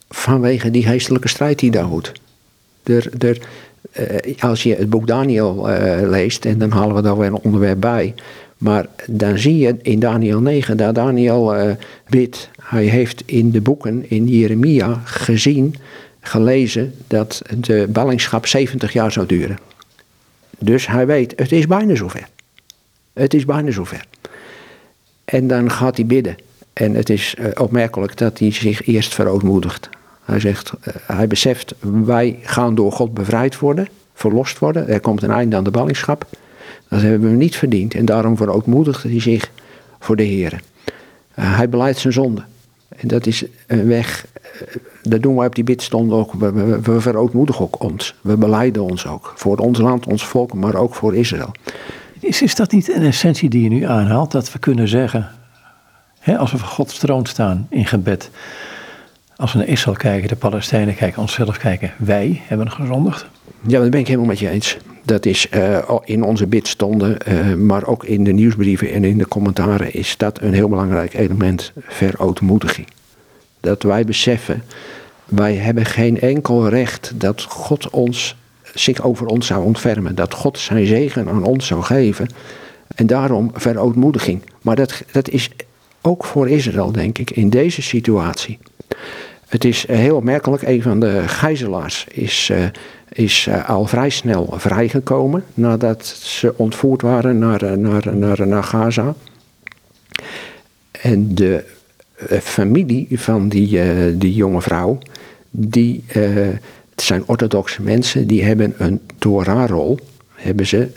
S2: vanwege die geestelijke strijd die daar hoort. Er, er, uh, als je het boek Daniel uh, leest, en dan halen we daar weer een onderwerp bij. Maar dan zie je in Daniel 9 dat Daniel bidt. Hij heeft in de boeken in Jeremia gezien, gelezen, dat de ballingschap 70 jaar zou duren. Dus hij weet, het is bijna zover. Het is bijna zover. En dan gaat hij bidden. En het is uh, opmerkelijk dat hij zich eerst verootmoedigt. Hij zegt, uh, hij beseft, wij gaan door God bevrijd worden, verlost worden. Er komt een einde aan de ballingschap. Dat hebben we niet verdiend. En daarom verootmoedigt hij zich voor de Heer. Uh, hij beleidt zijn zonde. En dat is een weg, dat doen wij op die bidstond ook. We, we, we verootmoedigen ook ons. We beleiden ons ook. Voor ons land, ons volk, maar ook voor Israël.
S1: Is, is dat niet een essentie die je nu aanhaalt? Dat we kunnen zeggen, hè, als we voor Gods troon staan in gebed, als we naar Israël kijken, de Palestijnen kijken, onszelf kijken, wij hebben gezondigd?
S2: Ja, dat ben ik helemaal met je eens. Dat is uh, in onze bidstonden, uh, maar ook in de nieuwsbrieven en in de commentaren is dat een heel belangrijk element, verootmoediging. Dat wij beseffen, wij hebben geen enkel recht dat God ons, zich over ons zou ontfermen. Dat God zijn zegen aan ons zou geven. En daarom verootmoediging. Maar dat, dat is ook voor Israël, denk ik, in deze situatie. Het is heel opmerkelijk, een van de gijzelaars is, uh, is uh, al vrij snel vrijgekomen nadat ze ontvoerd waren naar, naar, naar, naar Gaza. En de familie van die, die jonge vrouw, die het zijn orthodoxe mensen, die hebben een Torah-rol hebben ze,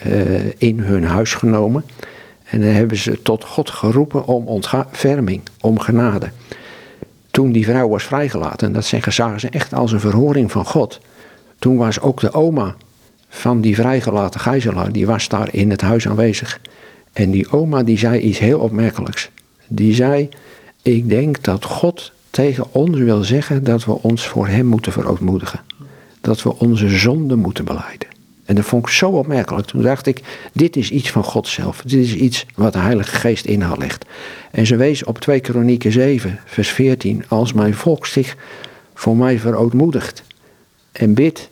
S2: in hun huis genomen. En dan hebben ze tot God geroepen om ontferming, om genade. Toen die vrouw was vrijgelaten, dat zeggen, zagen ze echt als een verhoring van God. Toen was ook de oma van die vrijgelaten gijzelaar, die was daar in het huis aanwezig. En die oma die zei iets heel opmerkelijks. Die zei, ik denk dat God tegen ons wil zeggen dat we ons voor hem moeten verootmoedigen. Dat we onze zonde moeten beleiden. En dat vond ik zo opmerkelijk. Toen dacht ik, dit is iets van God zelf. Dit is iets wat de Heilige Geest in haar legt. En ze wees op 2 Kronieken 7, vers 14. Als mijn volk zich voor mij verootmoedigt en bidt,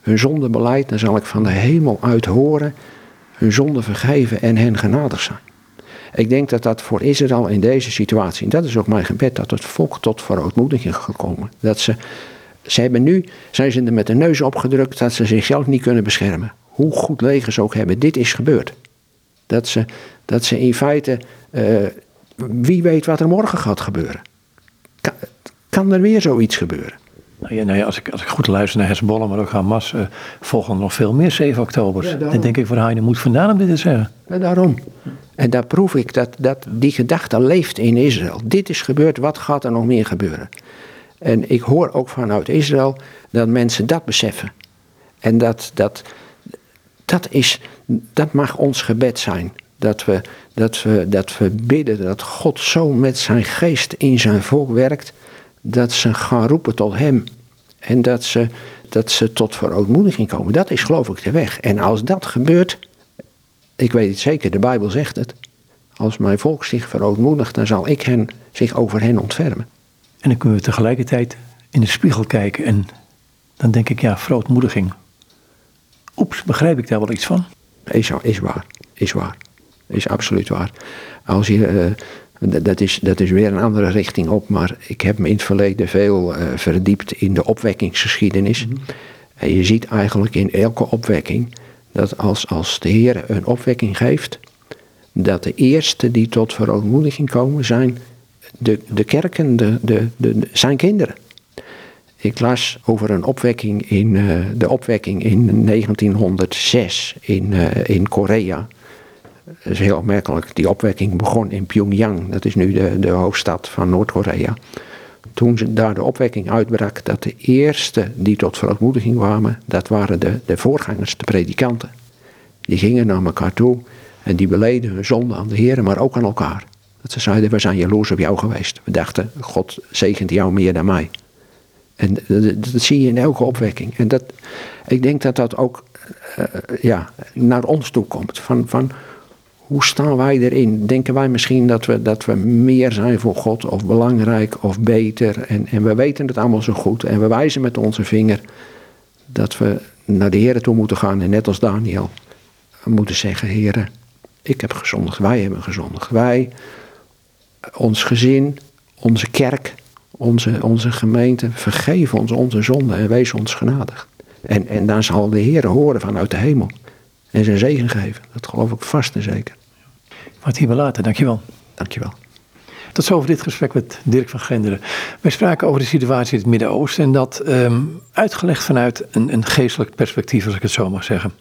S2: hun zonde beleidt, dan zal ik van de hemel uit horen, hun zonde vergeven en hen genadig zijn. Ik denk dat dat voor Israël in deze situatie, en dat is ook mijn gebed, dat het volk tot verootmoediging gekomen. Dat ze ze hebben nu, zijn ze er met de neus opgedrukt dat ze zichzelf niet kunnen beschermen. Hoe goed legers ze ook hebben, dit is gebeurd. Dat ze, dat ze in feite, uh, wie weet wat er morgen gaat gebeuren. Kan, kan er weer zoiets gebeuren?
S1: Nou ja, nou ja, als, ik, als ik goed luister naar Hezbollah, maar ook Hamas, uh, volgen er nog veel meer 7 oktobers. Ja, Dan denk ik, voor Heine moet vandaan om dit te zeggen.
S2: Ja, daarom. En daar proef ik dat, dat die gedachte leeft in Israël. Dit is gebeurd, wat gaat er nog meer gebeuren? En ik hoor ook vanuit Israël dat mensen dat beseffen. En dat, dat, dat, is, dat mag ons gebed zijn. Dat we, dat, we, dat we bidden dat God zo met zijn geest in zijn volk werkt. Dat ze gaan roepen tot hem. En dat ze, dat ze tot verootmoediging komen. Dat is geloof ik de weg. En als dat gebeurt, ik weet het zeker, de Bijbel zegt het. Als mijn volk zich verootmoedigt, dan zal ik hen, zich over hen ontfermen.
S1: En dan kunnen we tegelijkertijd in de spiegel kijken en dan denk ik, ja, verootmoediging. Oeps, begrijp ik daar wel iets van?
S2: Is, is waar, is waar. Is absoluut waar. Als je, uh, dat, is, dat is weer een andere richting op, maar ik heb me in het verleden veel uh, verdiept in de opwekkingsgeschiedenis. Mhm. En je ziet eigenlijk in elke opwekking dat als, als de Heer een opwekking geeft, dat de eerste die tot verootmoediging komen zijn de, de kerken, de, de, de, zijn kinderen. Ik las over een opwekking in, uh, de opwekking in 1906 in, uh, in Korea. Dat is heel opmerkelijk. Die opwekking begon in Pyongyang. Dat is nu de, de hoofdstad van Noord-Korea. Toen daar de opwekking uitbrak, dat de eerste die tot verontmoediging kwamen, dat waren de, de voorgangers, de predikanten. Die gingen naar elkaar toe en die beleden hun zonde aan de Heer, maar ook aan elkaar. Ze zeiden, we zijn jaloers op jou geweest. We dachten, God zegent jou meer dan mij. En dat, zie je in elke opwekking. En dat, ik denk dat dat ook uh, ja, naar ons toe komt. Van, van hoe staan wij erin? Denken wij misschien dat we, dat we meer zijn voor God of belangrijk of beter? En, en we weten het allemaal zo goed en we wijzen met onze vinger dat we naar de Heer toe moeten gaan en net als Daniel moeten zeggen, Heer, ik heb gezondigd, wij hebben gezondigd. Wij ons gezin, onze kerk, onze, onze gemeente, vergeef ons onze zonden en wees ons genadig. En, en dan zal de Heer horen vanuit de hemel en zijn zegen geven. Dat geloof ik vast en zeker.
S1: Wat hier later, dankjewel.
S2: Dankjewel.
S1: Tot zover dit gesprek met Dirk van Genderen. Wij spraken over de situatie in het Midden-Oosten en dat um, uitgelegd vanuit een, een geestelijk perspectief, als ik het zo mag zeggen.